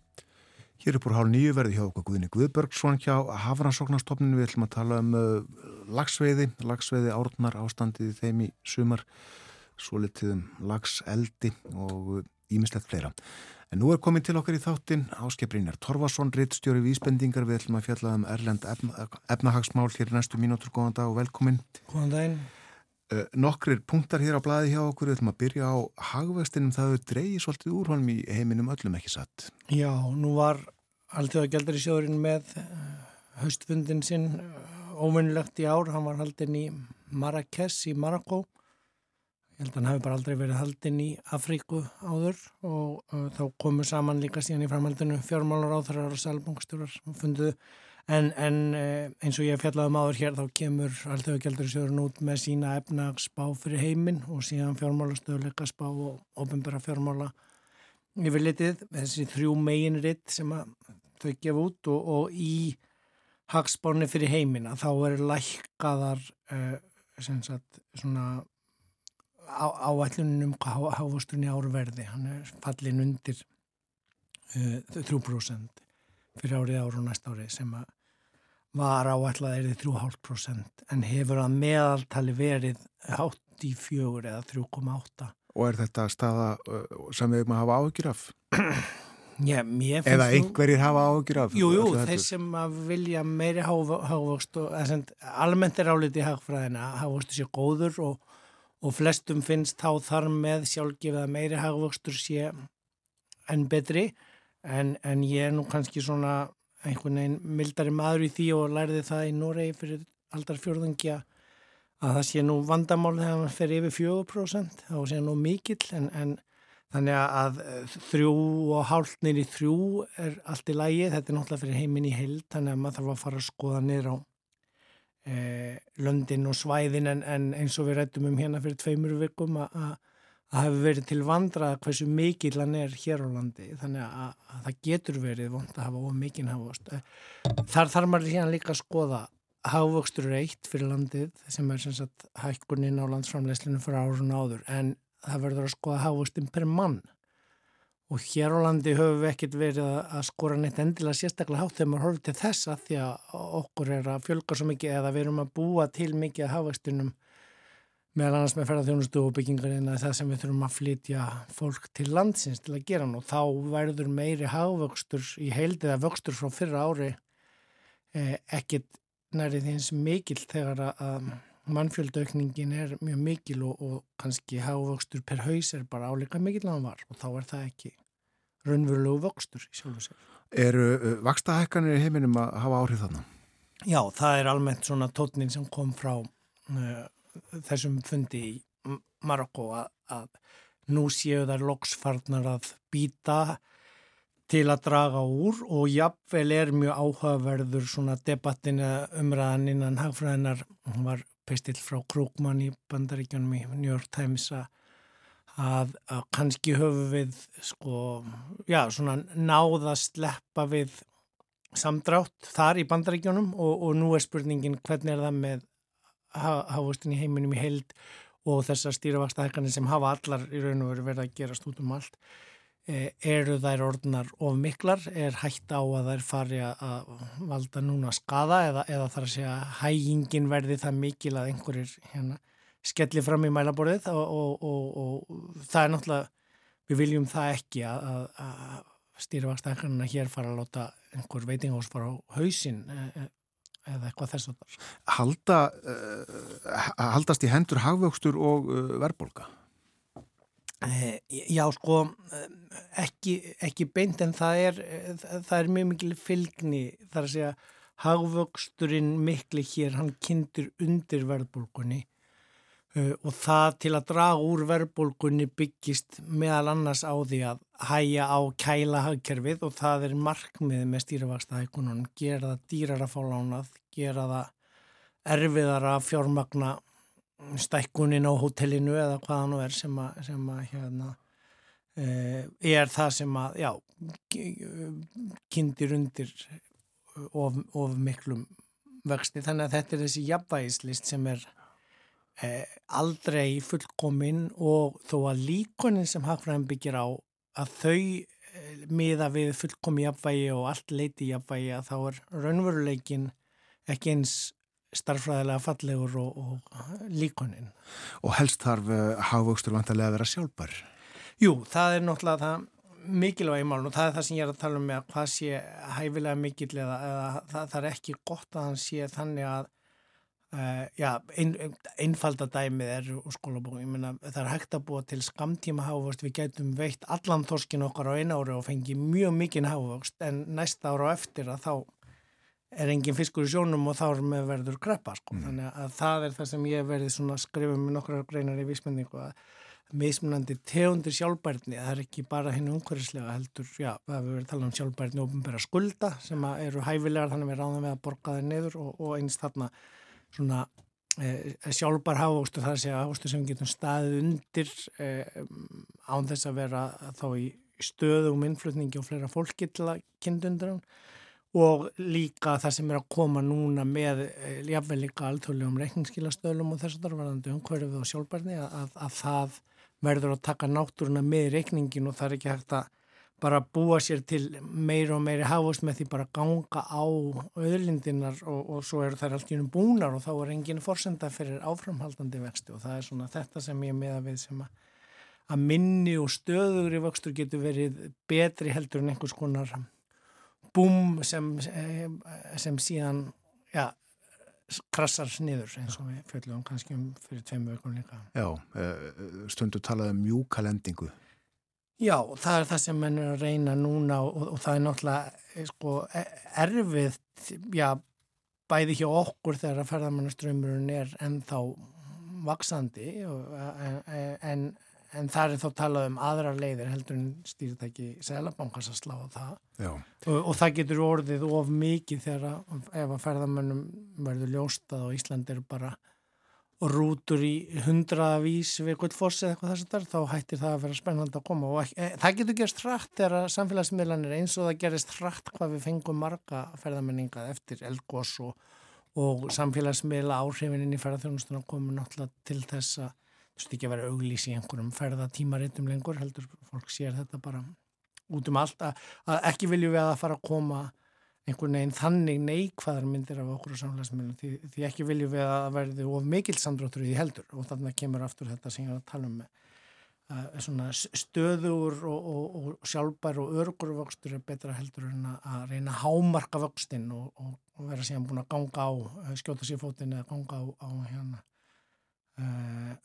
Hér er búin hálf nýju verði hjá okkur Guðni Guðbergsson hjá Hafrannsóknarstofninu. Við ætlum að tala um uh, lagsveiði, lagsveiði árnar ástandið þeim í sumar, svo litið um lagseldi og ímislegt uh, fleira. En nú er komin til okkar í þáttin áskiprinjar Torfason, rittstjóri vísbendingar. Við ætlum að fjalla um Erlend efna, efnahagsmál hér næstu mínútur. Góðan dag og velkomin. Góðan daginn. Uh, nokkrir punktar hér á blæði hjá okkur. Við ætlum að byrja á hagvestinum. Það er dreyið svolítið úrvalm í heiminum öllum ekki satt. Já, nú var alltaf gældar í sjóðurinn með haustfundin sinn óvinnilegt í ár. Hann var haldinn í Marrakes í Marokko Ég held að hann hafi bara aldrei verið haldinn í Afríku áður og uh, þá komu saman líka síðan í framhaldinu fjármálar áþarar og salbungstjórar funduðu en, en uh, eins og ég fjallaði máður um hér þá kemur alltaf gældur sjóðurinn út með sína efnagsbá fyrir heiminn og síðan fjármálastöðuleika spá og ofinbæra fjármála yfir litið þessi þrjú meginritt sem þau gefa út og, og í hagspáni fyrir heiminn að þá er lækkaðar uh, sagt svona áætlunum hvað hávasturinn í árverði. Hann er fallin undir uh, 3% fyrir árið ára og næsta árið sem var áætlað er þið 3,5% en hefur að meðaltali verið 84 eða 3,8 Og er þetta staða sem við maður hafa áhugir af? Já, Eða einhverjir hafa áhugir af? Jú, jú, þeir sem vilja meiri hávöxt og almennt er álítið í hagfræðina hávöxtu sér góður og og flestum finnst þá þar með sjálfgefið að meiri hagvöxtur sé enn betri en, en ég er nú kannski svona einhvern veginn mildari maður í því og lærði það í Noregi fyrir aldar fjörðungja að það sé nú vandamál þegar mann fer yfir 4% þá sé nú mikill en, en þannig að þrjú og hálfnir í þrjú er allt í lægi, þetta er náttúrulega fyrir heiminn í held þannig að maður þarf að fara að skoða niður á eh, löndin og svæðin en, en eins og við rættum um hérna fyrir tveimur vikum að það hefur verið til vandra hversu mikil hann er hér á landi þannig að, að það getur verið vond að hafa of mikinn hafvöxt. Þar þarf maður hérna líka að skoða hafvöxtur er eitt fyrir landið sem er sem sagt hækkuninn á landsframleyslinu fyrir árun áður en það verður að skoða hafvöxtin per mann og hér á landi höfum við ekkert verið að skora neitt endilega sérstaklega hátt þegar maður horfið til þessa því að okkur er að fjölga svo mikið eða við erum að búa til mikið að hafastunum meðal annars með ferðarþjónustu og byggingar en það sem við þurfum að flytja fólk til landsins til að gera nú þá verður meiri hafvöxtur í heildi eða vöxtur frá fyrra ári eh, ekkert nærið eins mikil þegar að mannfjöldaukningin er mjög mikil og, og kannski hávöxtur per haus er bara áleika mikil að hann var og þá er það ekki raunverulegu vöxtur í sjálf og sér. Eru uh, vakstahekkanir í heiminum að hafa áhrif þannig? Já, það er almennt svona tótnin sem kom frá uh, þessum fundi í Marokko að, að nú séu þær loksfarnar að býta til að draga úr og jafnvel er mjög áhugaverður svona debattin umræðan innan hagfræðinar, hún var pistill frá Krúkmann í bandaríkjónum í New York Times að, að kannski höfu við sko, já, svona náða sleppa við samdrátt þar í bandaríkjónum og, og nú er spurningin hvernig er það með hafustin í heiminum í held og þessar stýravakstahekkanir sem hafa allar í raun og veru verið að gerast út um allt Eh, eru þær orðnar of miklar, er hægt á að þær fari að valda núna skada eða, eða þar að segja hægingin verði það mikil að einhverjir hérna, skelli fram í mælaborðið og, og, og, og það er náttúrulega, við viljum það ekki að, að stýrivakstækarna hér fara að láta einhver veitingás fara á hausin e, eða eitthvað þess að það. Halda, uh, haldast í hendur hagvöxtur og uh, verðbolga? Eh, já, sko, ekki, ekki beint en það er, það er mjög mikil fylgni þar að segja hagvöxturinn mikli hér, hann kynntir undir verðbólgunni uh, og það til að draga úr verðbólgunni byggist meðal annars á því að hæja á kæla hagkerfið og það er markmið með stýrivaksta hækunum, gera það dýrar að fá lánað, gera það erfiðar að fjármagna stækkunin á hotellinu eða hvaða nú er sem að, sem að hérna, uh, er það sem að, já, kynntir undir of, of miklum vexti. Þannig að þetta er þessi jafnvægislist sem er eh, aldrei fullkominn og þó að líkonin sem Hagfræðin byggir á að þau eh, miða við fullkomi jafnvægi og allt leiti jafnvægi að þá er raunveruleikin ekki eins starfræðilega fallegur og, og líkonin. Og helst þarf uh, hafvöxtur vantarlega að vera sjálfbar? Jú, það er náttúrulega það mikilvægi málun og það er það sem ég er að tala um með að hvað sé hæfilega mikil eða, eða það, það er ekki gott að hann sé þannig að uh, já, ein, einfaldadæmið er úr skólabókum, ég menna það er hægt að búa til skamtíma hávöxt, við gætum veitt allan þorskin okkar á eina ári og fengi mjög mikinn hávöxt en næsta ára á eftir að þá er engin fiskur í sjónum og þá er með verður greppa sko, mm. þannig að það er það sem ég verði svona að skrifa með nokkrar greinar í vísmyndingu að mismunandi tegundir sjálfbærni, það er ekki bara henni umhverfislega heldur, já, það hefur verið að tala um sjálfbærni og umbera skulda sem eru hæfilegar þannig að við ráðum við að borga þeir niður og, og einst þarna svona e, sjálfbær hafóstu þar að segja hafóstu sem getum staðið undir e, án þess að vera þá í stöðu og minnflutningi og fleira fólki til að kynntundur hann. Og líka það sem er að koma núna með e, jáfnveil líka alþjóðlegum reikningskilastöðlum og þess að það er verðandi umhverfið og sjálfbærni að, að, að það verður að taka náttúruna með reikningin og það er ekki hægt að bara búa sér til meira og meiri hafust með því bara ganga á öðlindinar og, og svo eru þær allt í unum búnar og þá er enginn forsenda fyrir áframhaldandi vexti og það er svona þetta sem ég meða við sem að, að minni og stöður í vöxtur getur verið betri heldur en einhvers konar búm sem, sem síðan ja, krassar sniður eins og við fjöldum kannski um fyrir tveimu vökun líka. Já, eh, stundu talaði um mjúkalendingu. Já, það er það sem menn er að reyna núna og, og það er náttúrulega sko, e, erfið, já, bæði hjá okkur þegar að ferðarmannaströymurinn er ennþá vaksandi en, en en það er þá talað um aðra leiðir heldur en stýrtæki selabankars að slá það. Og, og það getur orðið of mikið þegar ef að ferðamönnum verður ljóstað og Ísland er bara rútur í hundravís við gullfossi eða eitthvað þess að þá hættir það að vera spennand að koma. Og e, það getur gerst hratt þegar samfélagsmiðlanir eins og það gerist hratt hvað við fengum marga ferðamenninga eftir Elgós og, og samfélagsmiðla áhrifin inn í ferðarþjónustuna komu náttúrulega til þess að þú veist ekki að vera auglís í einhverjum ferðatímaritum lengur heldur fólk sér þetta bara út um allt að, að ekki viljum við að fara að koma einhvern veginn þannig neikvæðar myndir af okkur á samfélagsmiðlum því, því ekki viljum við að verði of mikil samdróttur í heldur og þannig kemur aftur þetta sem ég var að tala um með svona stöður og, og, og sjálfbær og örgur vöxtur er betra heldur en að reyna að hámarka vöxtin og, og vera síðan búin að ganga á skjóta sér fótinn eða ganga á, á hérna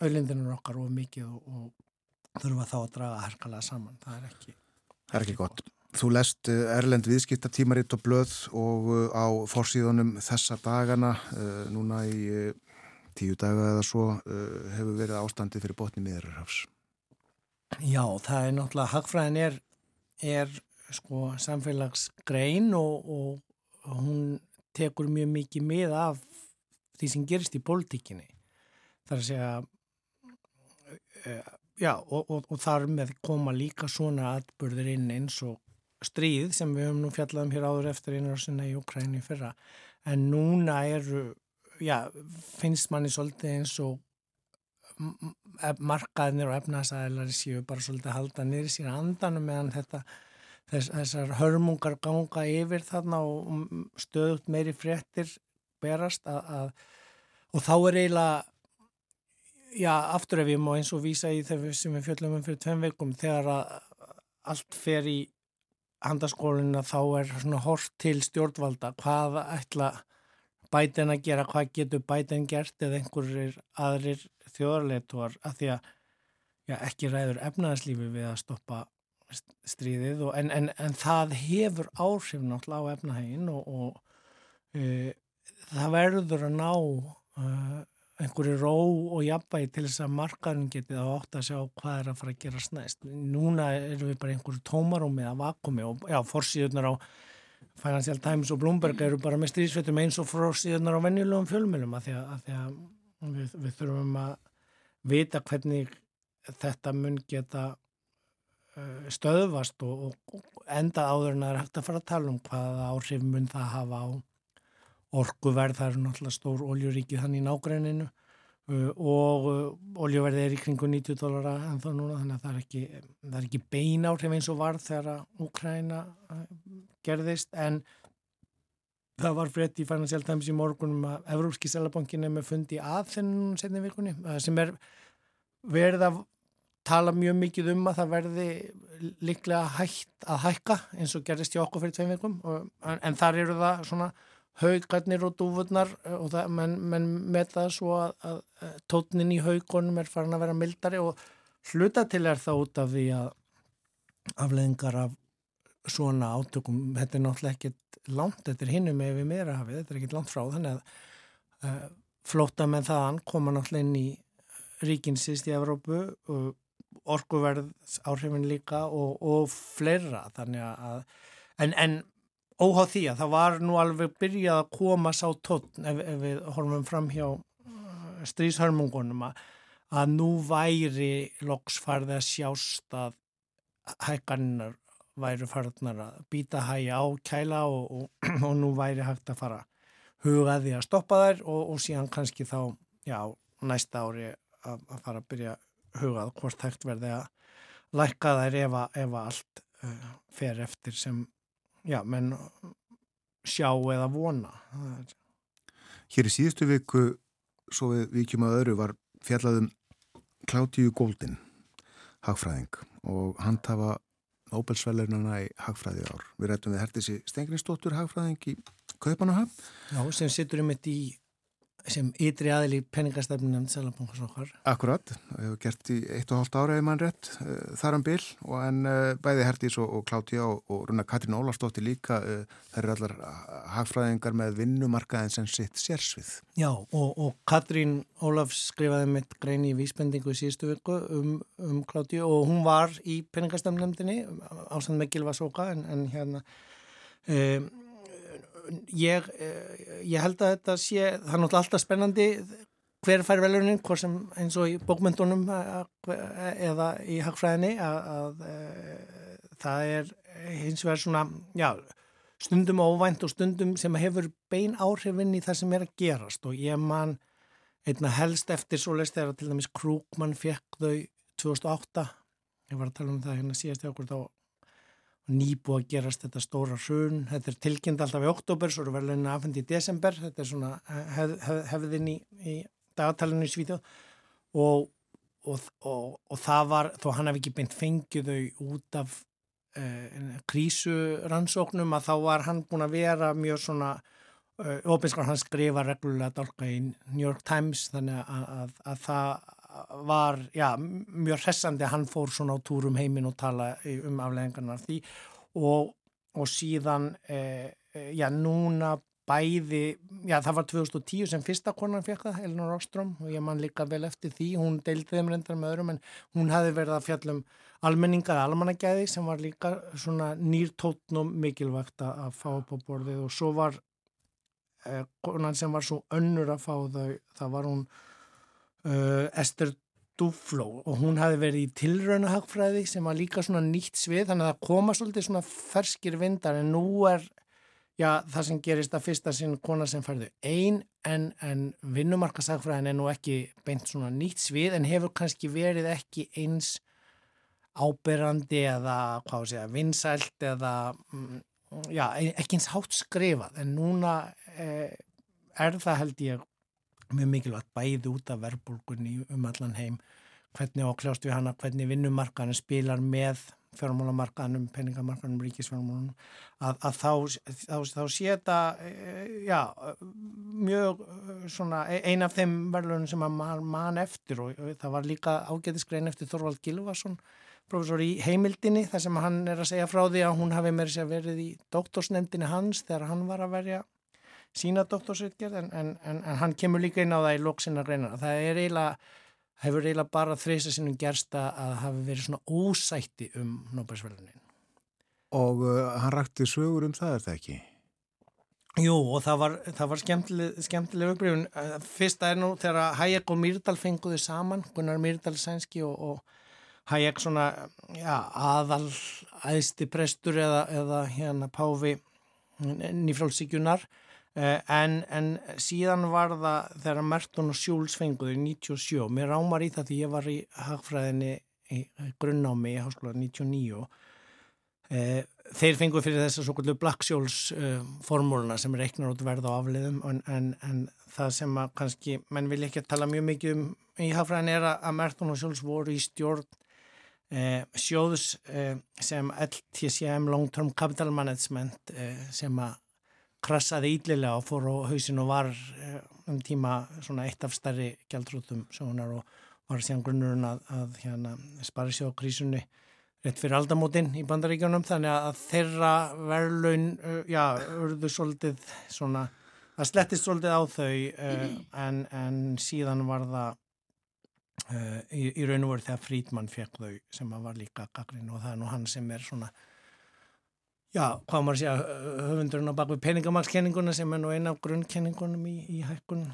auðlindinur okkar of mikið og, og þurfa þá að draga herkalega saman. Það er ekki, það er ekki gott. Þú lest eh, Erlend viðskipta tímaritt og blöð og eh, á forsíðunum þessa dagana, uh, núna í tíu daga eða svo, hefur verið ástandi fyrir botni miðurarhafs. Já, það er náttúrulega, hagfræðin er, er sko samfélagsgrein og, og hún tekur mjög mikið mið af því sem gerist í pólitíkinni þar að segja já og, og, og þar með koma líka svona atbyrðir inn eins og stríð sem við höfum nú fjallað um hér áður eftir einarsinna í Ukræni fyrra. En núna eru já, finnst manni svolítið eins og markaðinir og efnaðsæðilar séu bara svolítið að halda niður sín andanum meðan þetta þess, þessar hörmungar ganga yfir þarna og stöðut meiri fréttir berast að, að og þá er eiginlega já, aftur ef ég má eins og vísa í þegar sem við fjöldum um fyrir tveim veikum þegar að allt fer í handaskólinu þá er svona hort til stjórnvalda. Hvað ætla bætin að gera, hvað getur bætin gert eða einhverjir aðrir þjóðarleituar að því að já, ekki ræður efnaðarslífi við að stoppa stríðið og, en, en, en það hefur áhrif náttúrulega á efnahægin og, og e, það verður að ná uh, einhverju ró og jafnvægi til þess að markaðin getið á átt að sjá hvað er að fara að gera snæst. Núna erum við bara einhverju tómarómi að vakumi og já, fórsíðunar á Financial Times og Bloomberg eru bara með strísvettum eins og fórsíðunar á venjulegum fjölmjölum að því að, að, því að við, við þurfum að vita hvernig þetta mun geta uh, stöðvast og, og enda áður en það er hægt að fara að tala um hvaða áhrif mun það hafa á orkuverð, það er náttúrulega stór oljuríkið hann í nágræninu uh, og uh, oljuverði er í kringu 90 dólara en þá núna þannig að það er ekki, það er ekki bein áhrif eins og varð þegar Úkræna uh, gerðist en það var frétt í Financial Times í morgunum að Evrópski Sælabankin er með fundi að þennum setni vikunni sem er verið að tala mjög mikið um að það verði líklega hægt að hækka eins og gerðist í okkur fyrir tveim vikum en, en þar eru það svona haugarnir og dúfurnar eh, og það, menn, menn með það svo að, að, að tótnin í haugunum er farin að vera mildari og hluta til er það út af því að afleðingar af svona átökum, þetta er náttúrulega ekkit langt, þetta er hinnum með við meira hafið, þetta er ekkit langt frá þannig að uh, flóta með þaðan koma náttúrulega inn í ríkinsist í Evrópu og orkuverð áhrifin líka og, og fleira þannig að en, en óháð því að það var nú alveg byrjað að koma sá tótt ef, ef við horfum fram hjá uh, stríshörmungunum að, að nú væri loksfarði að sjást að hækkaninnar væri farnar að býta hægja á kæla og, og, og nú væri hægt að fara hugaði að stoppa þær og, og síðan kannski þá já, næsta ári að, að fara að byrja hugað hvort hægt verði að lækka þær ef að allt uh, fer eftir sem já, menn sjá eða vona. Hér í síðustu viku, svo við vikjum að öðru, var fjallaðum Klátíu Góldin, hagfræðing og hann tafa Nobel-svelurnana í hagfræði ár. Við rættum við Hertisi Stengriðsdóttur hagfræðing í Kaupanuhaf. Já, sem sittur um þetta í sem ytri aðil í peningastefnum Sælabankars okkar. Akkurat, við hefum gert í eitt og hálft ára eða mann rétt uh, þar um bil og en uh, bæði Herdís og, og Kláttíá og, og Runa Katrín Ólafsdóttir líka uh, þær eru allar hagfræðingar með vinnumarkaðin sem sitt sérsvið. Já og, og Katrín Ólafs skrifaði mitt grein í vísbendingu í síðustu viku um, um Kláttíu og hún var í peningastefnumnefndinni ástand með Gilva Soka en, en hérna um, ég, eh, ég held að þetta sé, það er náttúrulega alltaf spennandi hver fær velunin, hvort sem eins og í bókmyndunum eh, eh, eða í hagfræðinni að, að, að það er hins vegar svona, já, stundum óvænt og stundum sem hefur bein áhrifin í það sem er að gerast. Og ég man einna helst eftir svo leist þegar til dæmis Krúkmann fekk þau 2008, ég var að tala um það hérna síðast í okkur þá nýbú að gerast þetta stóra hrun. Þetta er tilkynnt alltaf í oktober svo eru verðinni aðfendi í desember. Þetta er svona hef, hef, hefðin í, í dagatalinu í Svíþjóð. Og, og, og, og það var, þó hann hef ekki beint fengið þau út af eh, krísuransóknum að þá var hann búin að vera mjög svona eh, ofinskar hann skrifa reglulega dálka í New York Times þannig að, að, að það var já, mjög hressandi að hann fór svona á túrum heiminn og tala um afleggingarnar því. Og, og síðan e, já, núna bæði, já það var 2010 sem fyrsta konan fekk það, Elinor Ostrom og ég man líka vel eftir því, hún deildi þeim reyndar með öðrum en hún hafi verið að fjallum almenningar almannagæði sem var líka svona nýrtótnum mikilvægt að fá upp á borðið. Og svo var eh, konan sem var svo önnur að fá þau, það var hún uh, Esther Duflo. Og hún hafi verið í tilraunahagfræði sem var líka svona nýtt svið þannig að það koma svolítið svona ferskir vindar en nú er já, það sem gerist að fyrsta sinn kona sem færðu einn en, en vinnumarkasagfræðin er nú ekki beint svona nýtt svið en hefur kannski verið ekki eins áberandi eða hvað sé að vinsælt eða mm, já, ekki eins hátt skrifað. En núna eh, er það held ég mjög mikilvægt bæði út af verbulgunni um allan heim. Hvernig ákljást við hana, hvernig vinnumarkaðin spilar með fjármálamarkanum, peningamarkanum, ríkisfjármálunum. Að, að þá, þá, þá sé þetta já, mjög svona ein af þeim verðlunum sem að mann man eftir og, og það var líka ágæðiskrein eftir Þorvald Gilvason profesor í heimildinni þar sem hann er að segja frá því að hún hafi með þess að verið í doktorsnefndinni hans þegar hann var að verja sína doktorsutgerð en, en, en, en hann kemur líka inn á það í lóksina reynar. Það er eiginlega, hefur eiginlega bara þreysa sinnum gerst að hafi verið svona ósætti um Nóbærsverðunin. Og uh, hann rætti sögur um það, er það ekki? Jú, og það var, það var skemmtileg, skemmtileg upprifun. Fyrsta er nú þegar Hayek og Myrdal fenguðu saman, Gunnar Myrdal sænski og, og Hayek svona já, aðal æðsti prestur eða, eða hérna Páfi nýfrálsíkjunar Eh, en, en síðan var það þegar Merton og Sjúls fenguði 97, mér rámar í það því ég var í hagfræðinni í grunnámi í háskóla 99 eh, þeir fenguði fyrir þess að svo kallu Black-Sjóls eh, formúluna sem reiknar út verð á afliðum en, en, en það sem að kannski menn vil ekki að tala mjög mikið um í hagfræðinni er að Merton og Sjúls voru í stjórn eh, sjóðs eh, sem LTCM Long Term Capital Management eh, sem að krassaði ídlilega og fór á hausin og var eh, um tíma svona eitt af stærri gældrútum sjónar og var síðan grunnurinn að, að hérna, spari sér á krísunni rétt fyrir aldamótin í bandaríkjónum þannig að þeirra verðlaun uh, já, urðu svolítið svona, það slettist svolítið á þau uh, en, en síðan var það í, í raun og voru þegar Frídmann fekk þau sem var líka gaggrinn og það er nú hann sem er svona Já, hvað maður sé að höfundurinn á bakvið peningamagskenninguna sem er nú eina af grunnkenningunum í, í hækkun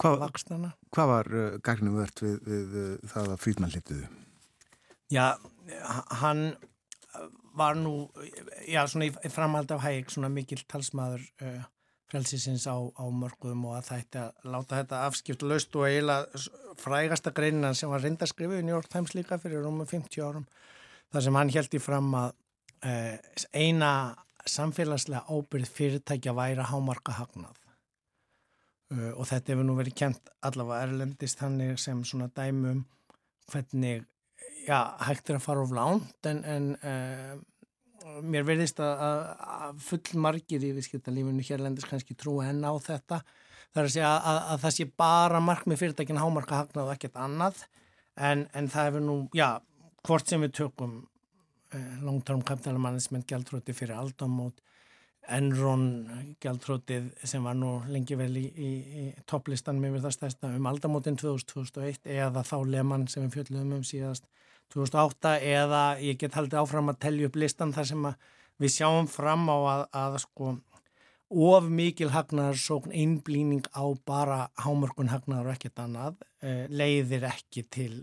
vakstana. Hvað var uh, gagnum vört við, við uh, það að Frídmann lituðu? Já, hann var nú, já, svona í, framhald af hæg, svona mikil talsmaður uh, frelsisins á, á mörgum og að þetta, láta þetta afskipt löst og eiginlega frægasta greina sem var reyndaskrifu í New York Times líka fyrir um 50 árum, þar sem hann held í fram að eina samfélagslega ábyrð fyrirtækja væri að hámarka hagnað. Uh, og þetta hefur nú verið kent allavega erlendist þannig sem svona dæmum hvernig já, hægt er að fara of lánt en, en uh, mér verðist að, að full margir í viðskiptalífinu hérlendis kannski trú enn á þetta. Það er að segja að, að, að það sé bara markmið fyrirtækin hámarka hagnað og ekkert annað. En, en það hefur nú, já, hvort sem við tökum Eh, long term capital management gældróti fyrir aldamót Enron gældrótið sem var nú lengi vel í, í, í topplistan með það stærsta um aldamótin 2001 eða þá Lehmann sem við fjöldum um síðast 2008 eða ég get haldið áfram að tellja upp listan þar sem við sjáum fram á að, að sko of mikil hagnaðarsókn einblýning á bara hámörkun hagnaðar og ekkert annað eh, leiðir ekki til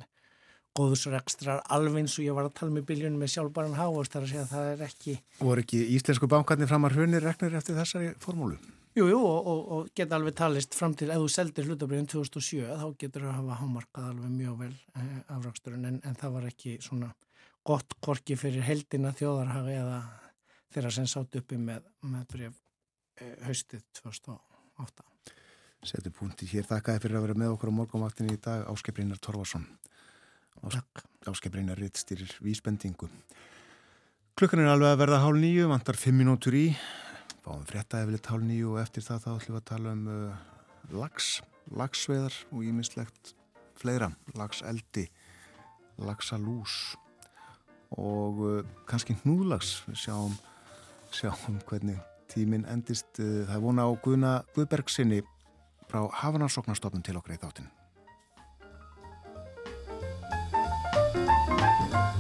góðsrekstrar alveg eins og ég var að tala með biljunum með sjálfbæran háast þar að segja að það er ekki Voru ekki íslensku bankarnir fram að hrunir reknir eftir þessari formúlu? Jú, jú, og, og, og geta alveg talist fram til ef þú seldir hlutabriðin 2007 þá getur þú að hafa hámarkað alveg mjög vel eh, afraksturinn en, en það var ekki svona gott korki fyrir heldina þjóðarhagi eða þeirra sem sátt uppi með, með bref eh, haustið 2008 Settu punkti hér, þakkaði fyrir að vera með okkur á morgunvaktinni í dag Áskiprinnar Torvarsson Áskipreinar rittstýrir vísbendingu. Klukkan er alveg að verða hálf nýju, vantar fimm minútur í. Fáum frétta eflitt hálf nýju og eftir það þá ætlum við að tala um uh, lags, lagsveðar og ímislegt fleira. Lagseldi, lagsalús og uh, kannski hnúðlags. Við sjáum, sjáum hvernig tíminn endist. Uh, það er vona á Guðna Guðbergsinni frá Hafanarsóknarstofnum til okkur í þáttinu. Thank you.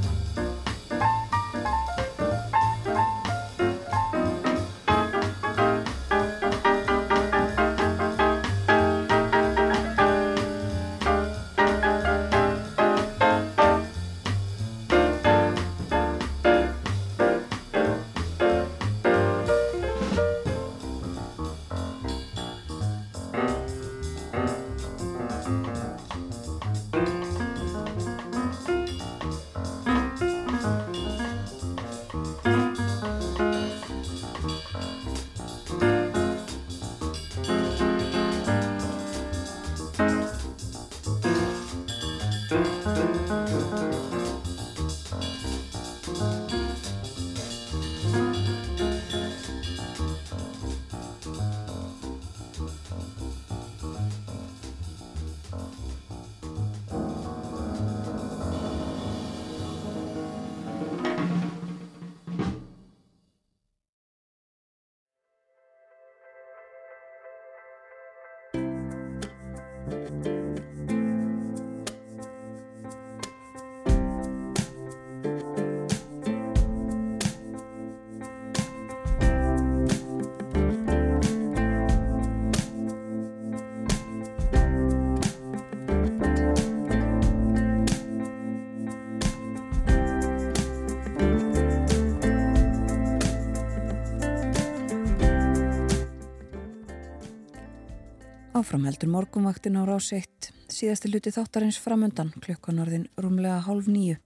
Áframheldur morgunvaktin á rás 1, síðasti luti þáttarins framöndan, klukkan orðin rúmlega hálf nýju.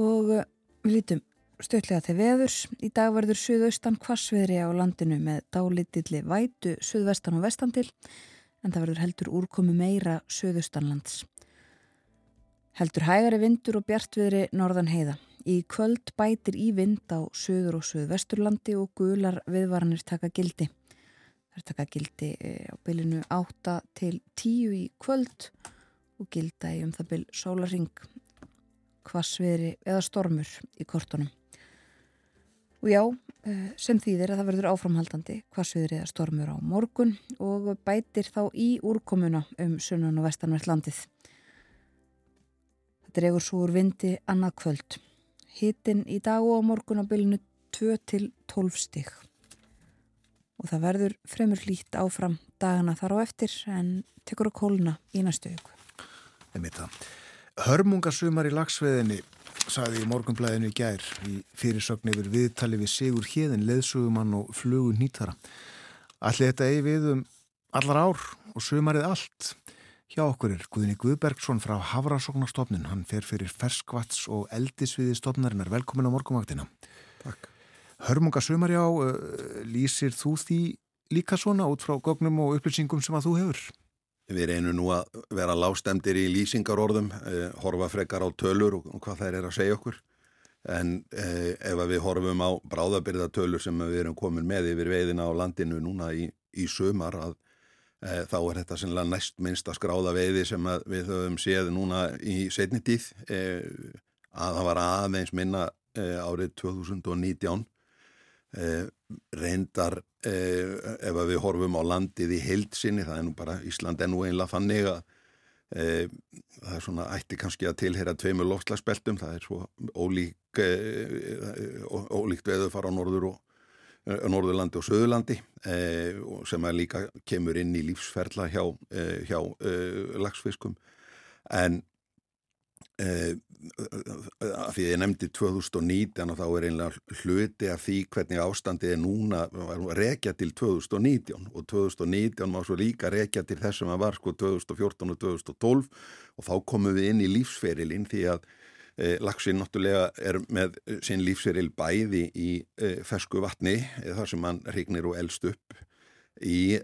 Og eh, við lítum stöðlega til veðurs. Í dag verður suðaustan kvassviðri á landinu með dálítilli vætu suðvestan og vestan til, en það verður heldur úrkomi meira suðaustanlands. Heldur hægari vindur og bjartviðri norðan heiða. Í kvöld bætir í vind á suður og suðvesturlandi og gular viðvaranir taka gildi. Það er taka gildi eh, á bylinu 8 til 10 í kvöld og gilda í um það byl sólaring, kvassviðri eða stormur í kortunum. Og já, eh, sem þýðir að það verður áframhaldandi kvassviðri eða stormur á morgun og bætir þá í úrkomuna um sunnan og vestanvert landið. Það dregur svo úr vindi annað kvöld. Hittin í dag og á morgun á bylinu 2 til 12 stygg og það verður fremur lít áfram dagana þar á eftir en tekur að kóluna í næstu ykkur. Hörmungasumar í lagsveðinni saði í morgunblæðinu í gær í fyrirsögn yfir viðtali við Sigur Hjeðin, leðsugumann og flugun nýtara. Allir þetta eigi við um allar ár og sumarið allt. Hjá okkur er Guðni Guðbergsson frá Havrasóknarstofnun. Hann fer fyrir ferskvats og eldisviði stofnarinnar. Velkomin á morgunvaktina. Takk. Hörmunga sömarjá, uh, lýsir þú því líka svona út frá gögnum og upplýsingum sem að þú hefur? Við reynum nú að vera lástemdir í lýsingarorðum, eh, horfa frekar á tölur og, hvað þær er að segja okkur. En eh, ef við horfum á bráðabyrðatölur sem við erum komin með yfir veiðina á landinu núna í, í sömar að eh, þá er þetta sennilega næst minnst að skráða veiði sem við höfum séð núna í setni tíð að það var aðeins minna árið 2019 Eh, reyndar eh, ef við horfum á landið í heilsinni, það er nú bara Ísland ennú einlega þannig að eh, það er svona ætti kannski að tilhera tveimur loftslagsbeltum, það er svo ólík ólíkt veðu fara á norður og Norðurlandi og Söðurlandi eh, sem að líka kemur inn í lífsferla hjá, eh, hjá eh, lagsfiskum en að því ég nefndi 2019 og þá er einlega hluti af því hvernig ástandið er núna rekja til 2019 og 2019 má svo líka rekja til þess sem að var sko 2014 og 2012 og þá komum við inn í lífsferilinn því að e, laxinn náttúrulega er með sinn lífsferil bæði í e, fersku vatni þar sem hann regnir og eldst upp í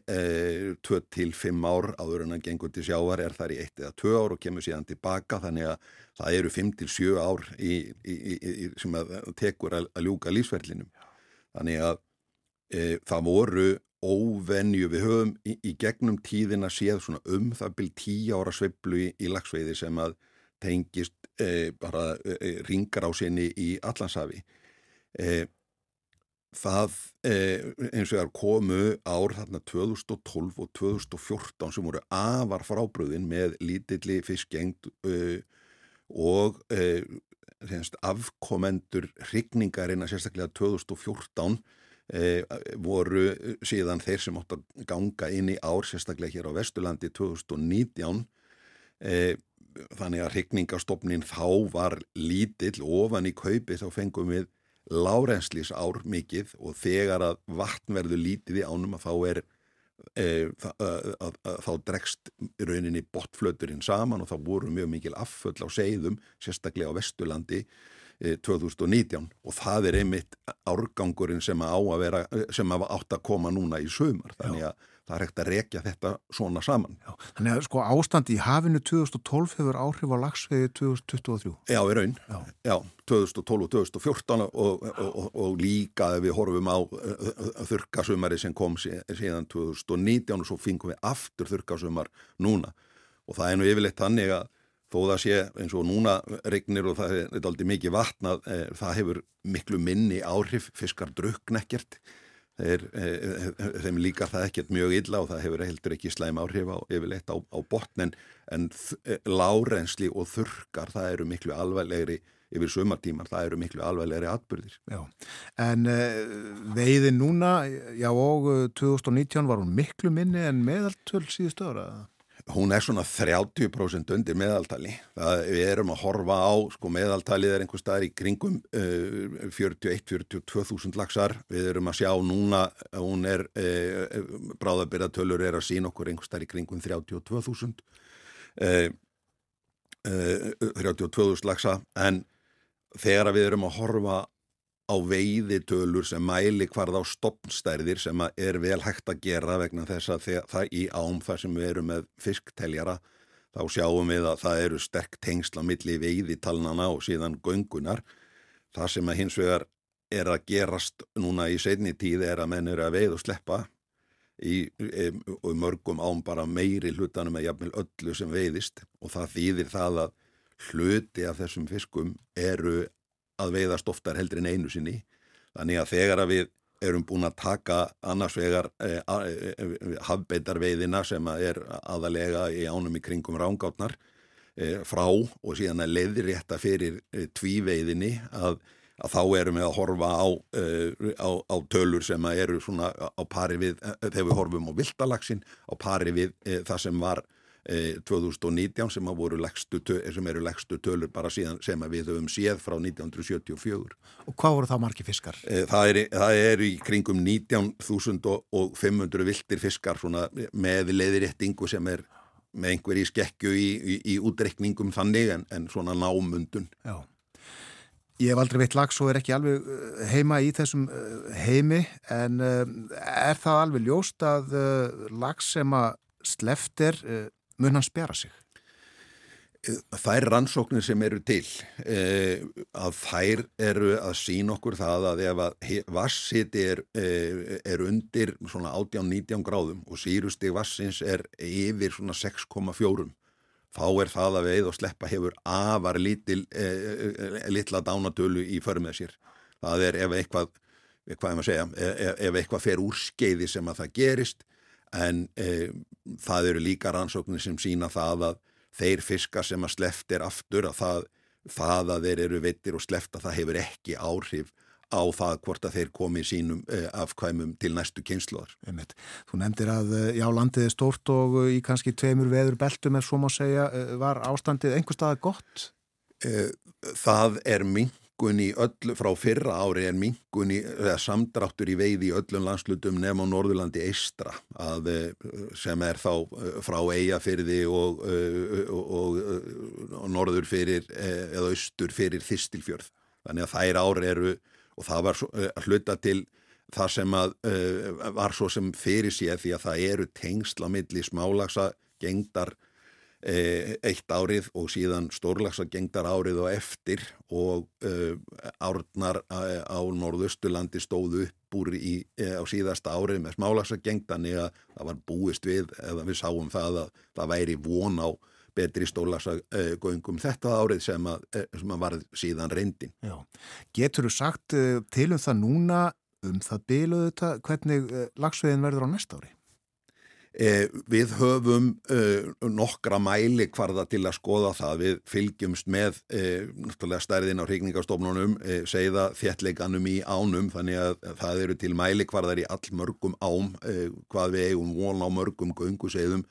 2-5 eh, ár áður en hann gengur til sjávar er þar í 1 eða 2 ár og kemur síðan tilbaka. Þannig að það eru 5-7 ár í, í, í, sem að tekur að, að ljúka lífsverðlinum þannig að e, það voru óvenju, við höfum í gegnum tíðina séð svona um það byrj 10 ára sveiblu í lagsveiði sem að tengist e, bara e, ringar á sinni í Allansafi e, það eh, eins og það komu ár þarna 2012 og 2014 sem voru afar frábröðin með lítilli fiskjengt eh, og eh, afkomendur hrigningarinn að sérstaklega 2014 eh, voru síðan þeir sem átt að ganga inn í ár sérstaklega hér á Vesturlandi 2019 eh, þannig að hrigningarstofnin þá var lítill ofan í kaupi þá fengum við lárenslís ár mikið og þegar að vatn verður lítið í ánum að þá er e, að, að, að, þá dregst rauninni botflöturinn saman og þá voru mjög mikil afföll á segðum, sérstaklega á Vesturlandi e, 2019 og það er einmitt árgangurinn sem að á að vera, sem að átt að koma núna í sömur, þannig að það er ekkert að rekja þetta svona saman. Já, þannig að sko ástandi í hafinu 2012 hefur áhrif á lagsveiði 2023. Já, í raun. Já, Já 2012 og 2014 og, og, og, líka ef við horfum á þurkasumari sem kom síðan 2019 og svo fingum við aftur þurkasumar núna og það er nú yfirleitt þannig að þó það sé eins og núna regnir og það er aldrei mikið vatnað, e, það hefur miklu minni áhrif, fiskar druknekkert Þeir, eh, eh, þeim líkar það ekkert mjög illa og það hefur heldur ekki slæm áhrif á yfirleitt á, á botnin en eh, lárensli og þurkar það eru miklu alveglegri yfir sumartímar, það eru miklu alveglegri atbyrðir. Já, en uh, veiði núna, já og 2019 var hún miklu minni en meðaltöl síðustu ára? Hún er svona 30% undir meðaltali. Það, við erum að horfa á, sko meðaltalið er einhver staðar í kringum uh, 41-42 þúsund lagsar. Við erum að sjá núna, hún er, uh, bráðabyrðatölur er að sína okkur einhver staðar í kringum 32 þúsund. Uh, 32 þúsund lagsa en þegar við erum að horfa á veiðitölur sem mæli hvarð á stopnstærðir sem er vel hægt að gera vegna þess að það í ám þar sem við erum með fiskteljara þá sjáum við að það eru sterk tengsla millir veiðitalnana og síðan göngunar. Það sem að hins vegar er að gerast núna í setni tíð er að menn eru að veið og sleppa í, í, í mörgum ám bara meiri hlutanum með jafnvel öllu sem veiðist og það þýðir það að hluti af þessum fiskum eru að veiðast oftar heldur en einu sinni. Þannig að þegar að við erum búin að taka annars vegar eh, eh, hafbeitarveiðina sem að er aðalega í ánum í kringum rángátnar eh, frá og síðan að leiðrétta fyrir eh, tvíveiðinni að, að þá erum við að horfa á, eh, á, á tölur sem að eru svona á pari við, eh, þegar við horfum á viltalagsin, á pari við það sem var 2019 sem, legstu, sem eru legstu tölur bara síðan sem við höfum séð frá 1974. Og hvað voru það margi fiskar? Það er, það er í kringum 19.500 viltir fiskar með leiðiréttingu sem er með einhver í skekkju í, í, í útrekningum þannig en, en svona námundun. Já. Ég hef aldrei veitt lags og er ekki alveg heima í þessum heimi en er það alveg ljóst að lags sem að sleftir mun hann spjara sig? Þær rannsóknir sem eru til eh, að þær eru að sína okkur það að ef að vassiti er, eh, er undir svona 18-19 gráðum og sírustig vassins er yfir svona 6,4 þá er það að veið og sleppa hefur afar lítil eh, litla dánatölu í för með sér. Það er ef eitthvað, hvað er maður að segja, ef, ef eitthvað fer úr skeiði sem að það gerist en e, það eru líka rannsóknir sem sína það að þeir fiskar sem að sleftir aftur að það, það að þeir eru vittir og slefta það hefur ekki áhrif á það hvort að þeir komi sínum e, afkvæmum til næstu kynsluðar. Þú nefndir að e, já, landið er stórt og e, í kannski tveimur veður beltum er svo má segja, var ástandið einhver staða gott? Það er ming mingun í öllu, frá fyrra ári er mingun í, samdráttur í veiði í öllum landslutum nefn á Norðurlandi Eistra að, eh, sem er þá eh, frá Eyjafyrði og, eh, og, og, og norður fyrir eða austur fyrir Þistilfjörð. Þannig að þær ári eru og það var að hluta til það sem að var svo sem fyrir sér því að það eru tengsla milli smálagsa gengdar eitt árið og síðan stórlagsagengdar árið og eftir og uh, árnar á, á norðausturlandi stóðu upp úr í, á síðasta árið með smálagsagengdan eða það var búist við eða við sáum það að það væri von á betri stórlagsagöngum þetta árið sem að, sem að var síðan reyndin. Já. Getur þú sagt til um það núna um það byluðu þetta hvernig lagsveiðin verður á næsta ári? Eh, við höfum eh, nokkra mæli hvarða til að skoða það, við fylgjumst með eh, náttúrulega stærðin á hreikningastofnunum, segða þjettleikanum í ánum, þannig að það eru til mæli hvarðar í all mörgum ám, hvað við eigum von á mörgum gönguseiðum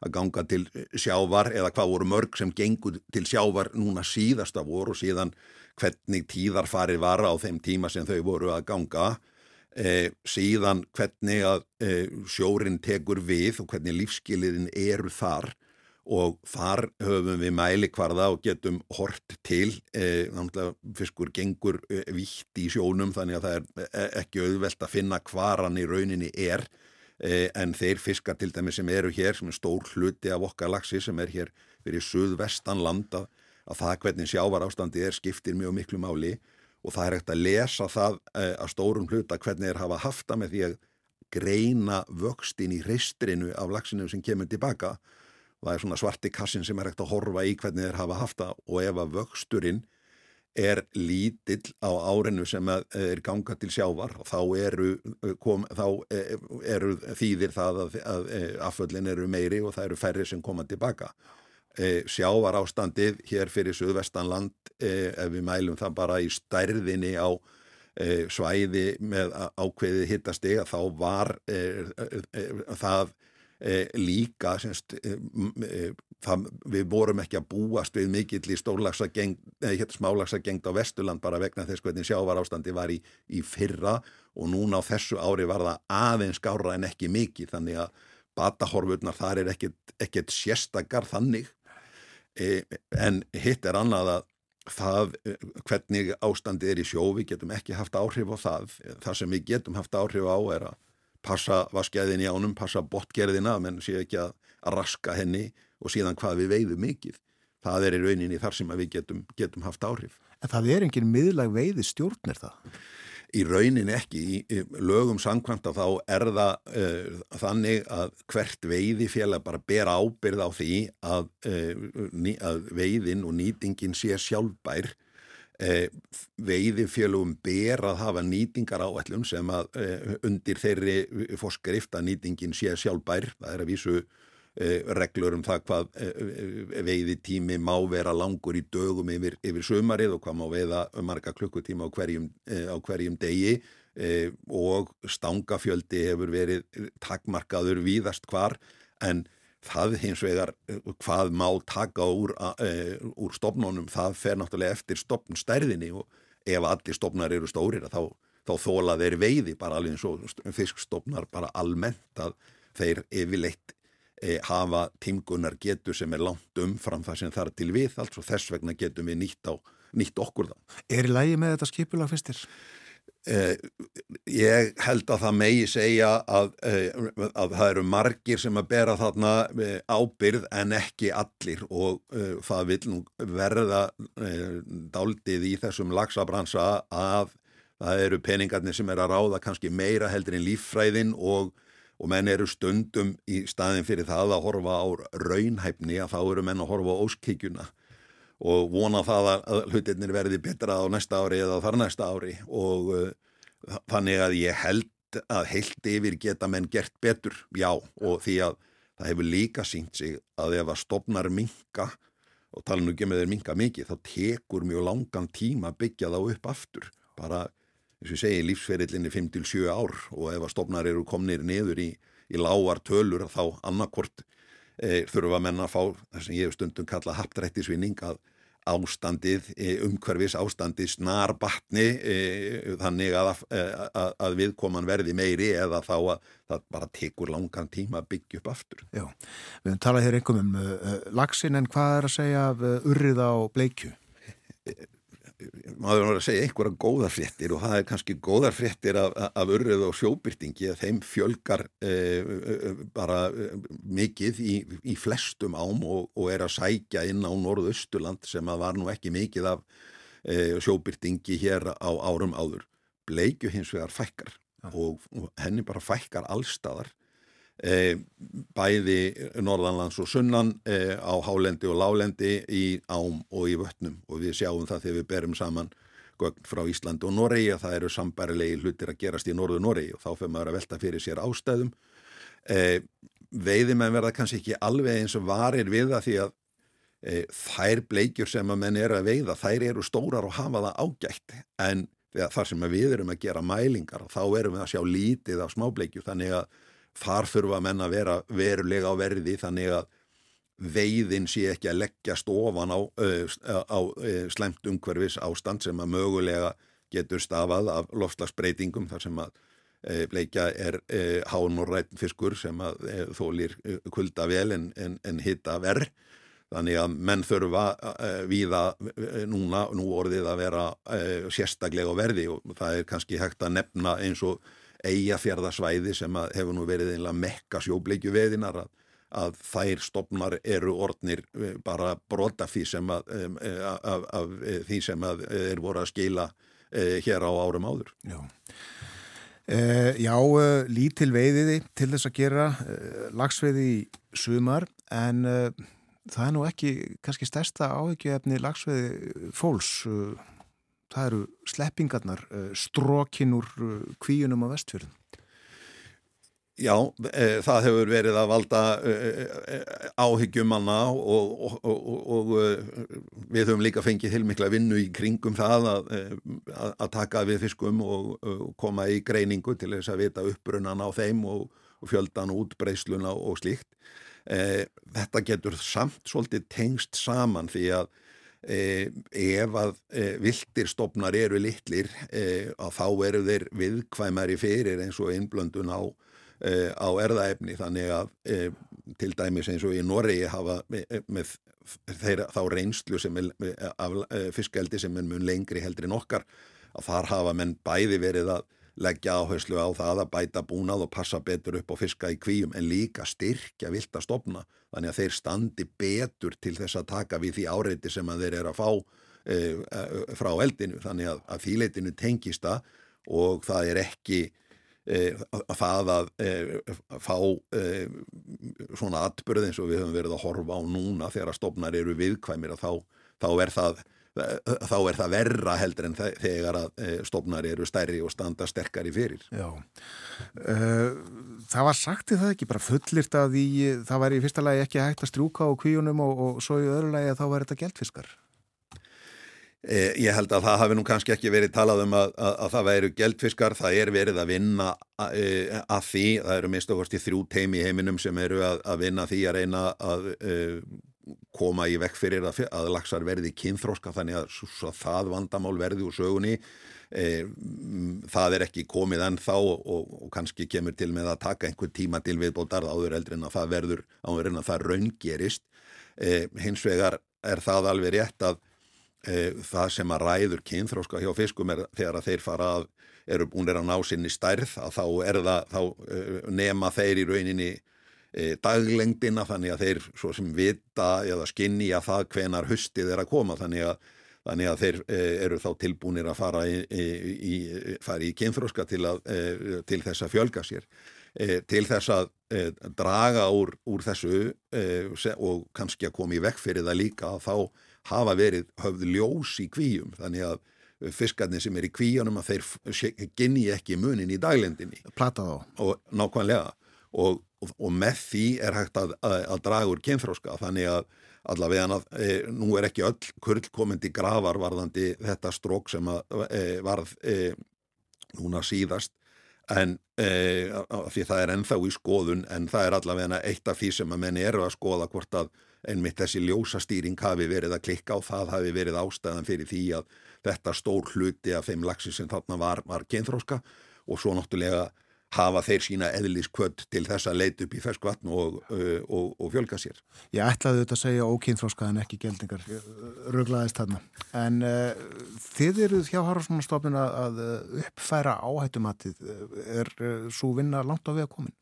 að ganga til sjávar eða hvað voru mörg sem gengur til sjávar núna síðasta voru og síðan hvernig tíðarfarið var á þeim tíma sem þau voru að ganga E, síðan hvernig að e, sjórin tekur við og hvernig lífskiliðin eru þar. Og þar höfum við mælikvarða og getum hort til e, fiskur gengur e, vitt í sjónum þannig að það er e, ekki auðvelt að finna hvar hann í rauninni er. E, en þeir fiskar til dæmi sem eru hér sem er stór hluti af okkar lagsi sem er hér fyrir suðvestan landa að það hvernig sjávar ástandi er skiptir mjög miklu máli. og það er ekkert að lesa það eh, að stórum hluta hvernig þeir hafa hafta með því að greina vöxtin í reistrinu af laxinu sem kemur tilbaka það er svona svarti kassin sem er ekkert að horfa í hvernig þeir hafa hafta og ef að vöxturinn er lítill á árinu sem er ganga til sjávar þá eru, kom, þá eh, eru þýðir það að, að, að afföllin eru meiri og það eru færri sem koma tilbaka e, sjávar ástandið hér fyrir Suðvestanland e, ef við mælum það bara í stærðinni á e, svæði með ákveðið hittastega þá var e, e, e, það líka semst, það, við vorum ekki að búast við mikill í hérna smálagsagengd á Vesturland bara vegna þess hvernig sjávar ástandi var í, í fyrra og núna á þessu ári var það aðeins skára en ekki mikið þannig að batahorfurnar þar er ekkert, sérstakar þannig en hitt er annað að það hvernig ástandi er í sjó við getum ekki haft áhrif á það það sem við getum haft áhrif á er að passa vaskjæðin í ánum, passa botgerðina menn sé ekki að, raska henni og síðan hvað við veiðum mikið það er í rauninni þar sem við getum, getum haft áhrif. En það er engin miðlag veiði stjórnir það? Í rauninni ekki, í lögum sangkvæmt að þá er það uh, þannig að hvert veiði félag bara bera ábyrð á því að, uh, að veiðin og nýtingin sé sjálfbær. Eh, veiðifélugum ber að hafa nýtingar áætlum sem að undir þeirri fórskrift að nýtingin sé sjálfbær, það er að vísu reglur um það hvað veiðitími má vera langur í dögum yfir, yfir sömarið og hvað má veiða marga klukkutíma á hverjum, á hverjum degi og stangafjöldi hefur verið takmarkaður víðast hvar en það hins vegar eh, hvað má taka úr, úr stopnónum það fer náttúrulega eftir stopnstærðinni og ef allir stopnar eru stórir þá, þá þóla þeir veiði bara alveg eins og fiskstopnar bara almennt að þeir yfirleitt eh, hafa timgunar getur sem er langt um fram það sem þarf til við alls og þess vegna getum við nýtt, á, nýtt okkur það. Er í lægi með þetta skipulag fyrstir? Eh, ég held að það megi segja að, eh, að það eru margir sem að bera þarna eh, ábyrð en ekki allir og það vil verða daldið í þessum lagsabransa að það eru peningarnir sem er að ráða kannski meira heldur en líffræðin og, og menn eru stundum í staðin fyrir það að horfa á raunhæfni að þá eru menn að horfa á óskíkjuna og vona það að hlutirnir verði betra á næsta ári eða þar næsta ári. Og uh, þannig að ég held að heilt yfir geta menn gert betur, já, og því að það hefur líka sínt sig að ef að stopnar minka og tala nú ekki með þeir minka mikið, þá tekur mjög langan tíma að byggja þá upp aftur, bara, eins og ég segi, lífsferillinni 5-7 ár og ef að stopnar eru komnir niður í, í lágar tölur þá annarkort e, þurfa menn að fá það sem ég hef stundum kalla haptrættisvinning að ástandið, e, umhverfis ástandið snar batni e, þannig að, e, að, að viðkoman verði meiri eða þá að það bara tekur langan tíma að byggja upp aftur. Já, við höfum talað hér einhverjum um uh, lagsin en hvað er að segja af uh, urrið á bleikju? maður var að segja einhverja góðar fréttir og það er kannski góðar fréttir af, af urrið og sjóbyrtingi að þeim fjölgar eh, bara eh, mikið í, í flestum ám og, og er að sækja inn á norðausturland sem að var nú ekki mikið af sjóbyrtingi hér á árum áður. Bleikju hins vegar fækkar og, og henni bara fækkar allstaðar E, bæði norðanlands og sunnan e, á hálendi og lálendi í ám og í vötnum. Og við sjáum það þegar við berum saman gögn frá Ísland og Noregi að það eru sambærilegi hlutir að gerast í norðu Noregi. Og þá fyrir maður að velta fyrir sér ástæðum. E, veiði menn verða kannski ekki alveg eins og varir við það því að e, þær bleikjur sem að menn eru að veiða þær eru stórar og hafa það ágætt. En þar sem við erum að gera mælingar þá erum við að sjá lítið af smábleikju þannig að þar þurfa menn að vera verulega á verði þannig að veiðin sé ekki að leggja stofan á, á slemt umhverfis ástand sem að mögulega getur stafað af lofslagsbreytingum þar sem að bleikja er hán og rætt fiskur sem að þólir kulda vel en, en, en hitta verð þannig að menn þurfa viða núna, nú orðið að vera sérstaklega verði og það er kannski hægt að nefna eins og eigafjörðasvæði sem hefur nú verið einlega mekka sjóbleikju veðinar að, að þær stopnar eru orðnir eh, bara brota því sem að, af, af eh, því sem að er voru að skila eh, hér á árum áður. Já. Uh, já, uh, lítil veiðiði til þess að gera uh, lagsveiði í sumar en það er nú ekki kannski stærsta áhyggjöfni lagsveiði fólks það eru sleppingarnar, eh, strókin úr eh, kvíunum á vestfjörðum. Já, e, það hefur verið að valda e, e, áhyggjumanna og, og, og, og við höfum líka fengið heilmikla vinnu í kringum það að, að taka við fiskum og koma í greiningu til þess að vita uppbrunnan á þeim og fjöldan útbreysluna og slíkt. Þetta getur samt svolítið tengst saman því að ef að e, viltir stopnar eru litlir að þá eru þeir viðkvæmari fyrir eins og einblöndun á, á erðaefni. Þannig að til dæmis eins og í Noregi hafa með, þeirra, þá reynslu er af fiskaldi sem er mun lengri heldur en okkar að þar hafa menn bæði verið að leggja áherslu á það að bæta búnað og passa betur upp og fiska í kvíum en líka styrkja vilt að stopna þannig að þeir standi betur til þess að taka við því áreiti sem að þeir eru að fá e, e, frá eldinu. Þannig að, að fíleitinu tengist það og það er ekki e, að það að e, fá e, svona atbyrð eins og við höfum verið að horfa á núna þegar að stopnar eru viðkvæmir að þá, þá er það þá er það verra heldur en þegar að e, stofnar eru stærri og standa sterkari fyrir. Já, uh, það var sagt í það ekki bara fullirt að í, það væri í fyrsta lagi ekki hægt að strjúka á kvíunum og, og svo í öðru lagi að þá væri þetta geltfiskar. Eh, ég held að það hafi nú kannski ekki verið talað um að, að, að það væri geltfiskar, það er verið að vinna að, að því, það eru mist okkurst í þrjú teimi heiminum sem eru að vinna því að reyna að koma í vekk fyrir að, að laxar verði kynþróska þannig að það vandamál verði úr sögunni e, það er ekki komið ennþá og, og, og kannski kemur til með að taka einhver tíma til viðbótar áður eldri en að það verður áður en að það raungerist. E, hins vegar er það alveg rétt að e, það sem að ræður kynþróska hjá fiskum er þegar að þeir fara að eru búinir að ná sinni stærð að þá er það, þá e, nema þeir í rauninni daglengdina þannig að þeir svo sem vita eða skinni að það hvenar höstið er að koma þannig að, þannig að þeir e, eru þá tilbúinir að fara í, í, í kynþróska til, e, til þess að fjölga sér e, til þess að e, draga úr, úr þessu e, og kannski að koma í vekk fyrir það líka að þá hafa verið höfð ljós í kvíum þannig að fiskarnir sem er í kvíunum að þeir ginni ekki munin í daglendinni. Plata þá. Og nákvæmlega og og, og með því er hægt að, að, að draga úr kynfróska þannig að allavega e, nú er ekki öll kurl komandi gravar varðandi þetta strók sem að, e, varð e, núna síðast. En e, því það er ennþá í skoðun en það er allavega eitt af því sem að menni eru að skoða hvort að einmitt þessi ljósastýring hafi verið að klikka og það hafi verið ástæðan fyrir því að þetta stór hluti af þeim lagsi sem þarna var, var kynþróska og svo náttúrulega hafa þeir sína eðliskvöld til þess að leita upp í ferskvatn og, uh, og, og fjölga sér. Ég ætlaði þetta að segja ókynþróska en ekki geldingar, rugglaðist þarna. En uh, þið eruð hjá Haraldsmannstofnun að uppfæra áhættumatið. Er uh, svo vinna langt á við að komin?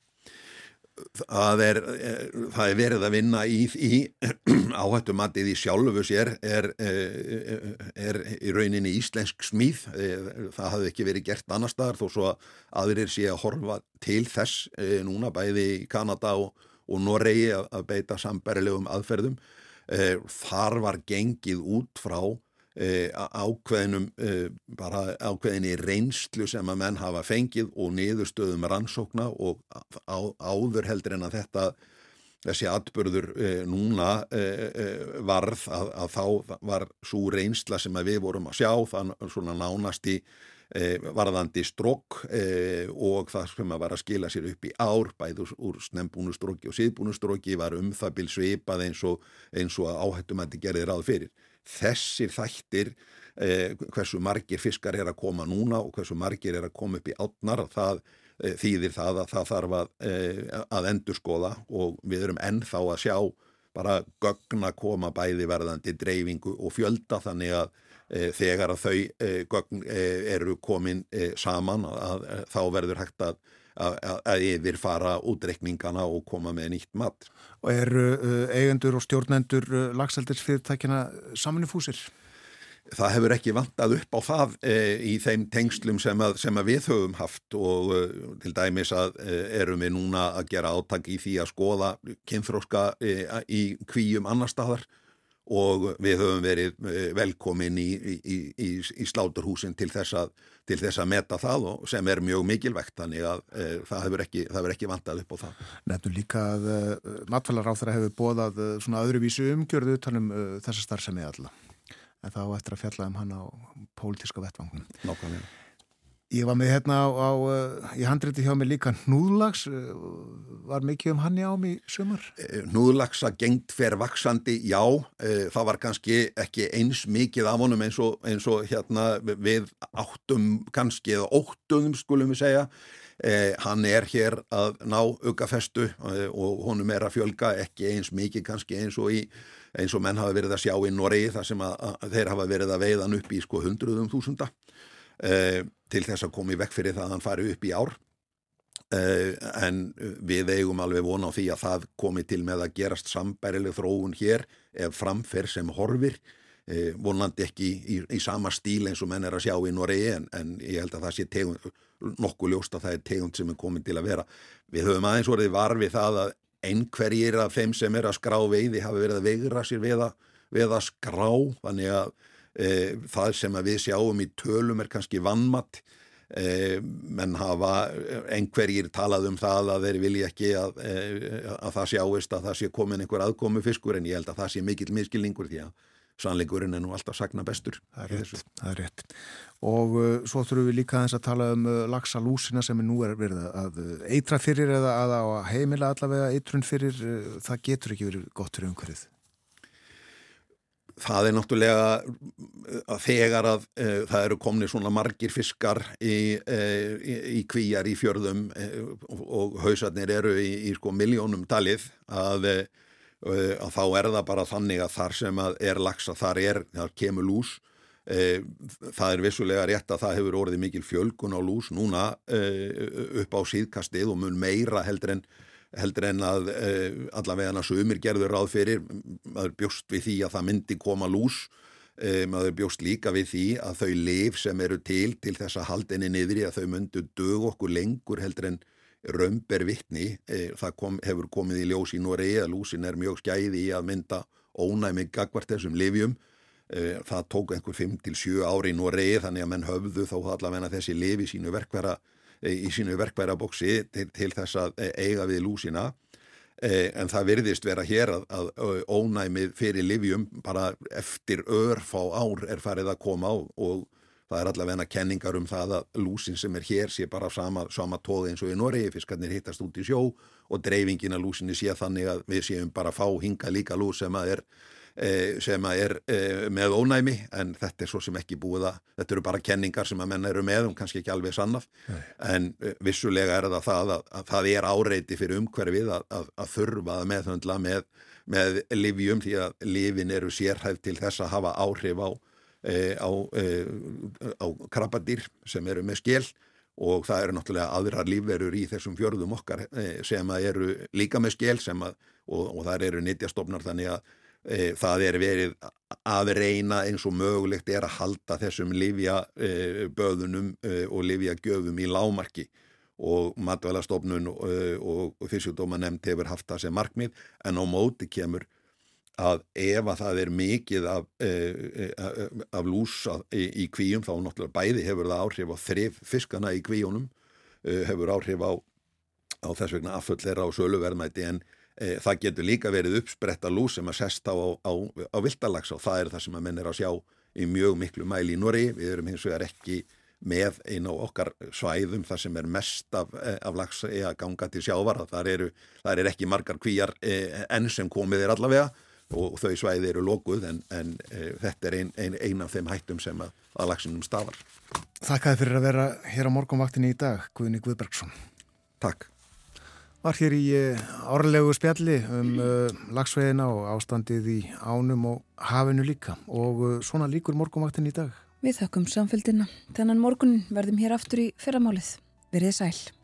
Það er, eh, það er verið að vinna í, í áhættumatið í sjálfu sér er, er, er í rauninni íslensk smíð. Eh, það hafði ekki verið gert annar staðar þó svo að aðrir sé að horfa til þess eh, núna bæði í Kanada og, og Noregi að beita sambærilegum aðferðum. Þar var gengið út frá E, ákveðinum e, bara ákveðinni reynslu sem að menn hafa fengið og niðurstöðum rannsókna og á, áður heldur en að þetta þessi atbyrður e, núna varð að, að þá var svo reynsla sem við vorum að sjá þann svona nánasti varðandi strokk og það sem að var að skila sér upp í ár bæð úr snembúnustróki og síðbúnustróki var um það bil svipað eins og, og áhættum að þetta gerði ráð fyrir þessir þættir eh, hversu margir fiskar er að koma núna og hversu margir er að koma upp í átnar það eh, þýðir það að það þarf að, eh, að endur skoða og við erum ennþá að sjá bara gögn að koma bæði verðandi dreifingu og fjölda þannig að eh, þegar að þau eh, gögn eh, eru komin saman að, að þá verður hægt að að yfir fara útreikningana og koma með nýtt mat. Og eru uh, eigendur og stjórnendur uh, lagsaldirsfyrirtækina samanifúsir? Það hefur ekki vantað upp á það e, í þeim tengslum sem að, sem að við höfum haft og e, til dæmis að e, erum við núna að gera áttak í því að skoða kynþróska í kvíum annar staðar og við höfum verið eh, velkomin í, í, í, í sláturhúsin til þess, að, til þess að meta það og sem er mjög mikilvægt þannig að e, það hefur ekki, ekki vantað upp á það. Nefnum líka að e, matfælar á þeirra hefur bóðað svona öðruvísu umgjörðu utanum e, þessa starfsemi alla en þá eftir að fjalla um hann á pólitíska vettvangunum. Nákvæmlega. Ég var með hérna á, á í handrétti hjá mig líka núðlags, var mikið um hann í ám í sumar? Núðlagsa gengt fer vaksandi, já, það var kannski ekki eins mikið af honum eins og, eins og hérna við áttum kannski eða óttum skulum við segja, Eh, hann er hér að ná aukafestu eh, og honum er að fjölga ekki eins mikið kannski eins og, í, eins og menn hafa verið að sjá í Noregi þar sem að, að þeir hafa verið að veiðan upp í sko hundruðum þúsunda eh, til þess að komi vekk fyrir það að hann fari upp í ár eh, en við eigum alveg vona á því að það komi til með að gerast sambærileg þróun hér ef framferð sem horfir eh, vonandi ekki í, í, í sama stíl eins og menn er að sjá í Noregi en, en ég held að það sé tegund nokkuð ljóst að það er tegund sem er komin til að vera. Við höfum aðeins orðið varfið það að einhverjir af þeim sem er að skrá veiði hafi verið að veigra sér við að, við að skrá þannig að það sem við sjáum í tölum er kannski vannmatt e, menn hafa einhverjir talað um það að þeir vilja ekki að, að það sjáist að það sé komin einhver aðkomi fiskur en ég held að það sé mikill miskilningur því að sannleikurinn er nú alltaf sagna bestur. Það er rétt. Það er rétt. Og uh, svo þurfum við líka aðeins að tala um uh, laxalúsina sem er nú er verið að uh, eitra fyrir eða að, að heimila allavega eitrun fyrir, það getur ekki verið gott fyrir umhverfið. Það er náttúrulega að þegar að uh, það eru komni svona margir fiskar í, í, í kvíjar í fjörðum og, og hausarnir eru í, í sko miljónum talið að Eh, að þá er það bara þannig að þar sem er lagsa, þar er, þar kemur lús. E, það er vissulega rétt að það hefur orðið mikil fjölgun á lús núna e, upp á síðkastið og mun meira heldur en, heldur en að e, allavega sumir gerður ráð fyrir maður bjóst við því að það myndi koma lús. Maður bjóst líka við því að þau liv sem eru til til þess að haldinni niður í að þau myndu dög okkur lengur heldur en raumber vittni, e, það kom, hefur komið í ljós í Noregi að lúsin er mjög skæði í að mynda ónæmi gagvart þessum livjum, e, það tók einhver 5-7 ári í Noregi þannig að menn höfðu þá allavega þessi lifi sínu verkværa, e, í sínu verkværa bóksi til, til þess að e, eiga við lúsina. E, en það virðist vera hér að, að ónæmið fyrir livjum bara eftir örfá ár er farið að koma á og það er allavega kenningar um það að lúsin sem er hér sé bara sama, sama tóð eins og í Noregi, fiskarnir hittast út í sjó og dreifingin að lúsinni sé þannig að við séum bara fá hinga líka lús sem að er, sem að er e, með ónæmi en þetta er svo sem ekki búið að, þetta eru bara kenningar sem að menna eru með og um kannski ekki alveg sannaf Nei. en e, vissulega er það það að, að það er áreiti fyrir umhverfið að, að þurfa að meðhundla með, með livjum því að livin eru sérhæft til þess að hafa áhrif á á, á krabbadýr sem eru með skell og það eru náttúrulega aðrar lífverur í þessum fjörðum okkar sem eru líka með skell að, og, og það eru nýttjastofnar þannig að það er verið að reyna eins og mögulegt er að halda þessum livjaböðunum e, og livjagjöfum í lámarki og matvælastofnun og, og, og fyrstjóðdóma nefnd hefur haft það sem markmið. En á móti kemur að ef að það er mikið af, af lús í, kvíum þá náttúrulega bæði hefur það áhrif á þrif fiskana í kvíunum hefur áhrif á, á þess vegna afföllera og söluverðmæti. En það getur líka verið uppspretta lús sem að sesta á, á, á viltalags og það er það sem að menn er að sjá í mjög miklu mæli í Norri við erum hins vegar ekki með einn á okkar svæðum þar sem er mest af, af lags að ganga til sjávar það eru, það er ekki margar kvíjar enn sem komið er allavega og þau svæði eru lokuð en, en e, þetta er einn ein, ein af þeim hættum sem að, að lagsinum stafar. Þakkaði fyrir að vera hér á morgunvaktinni í dag, Guðni Guðbergsson. Takk. Var hér í e, árlegu spjalli um e, lagsveiðina og ástandið í ánum og hafinu líka og e, svona líkur morgunvaktinni í dag. Við þakkum samfélgina. Þennan morgun verðum hér aftur í fyrramálið. Verðið sæl.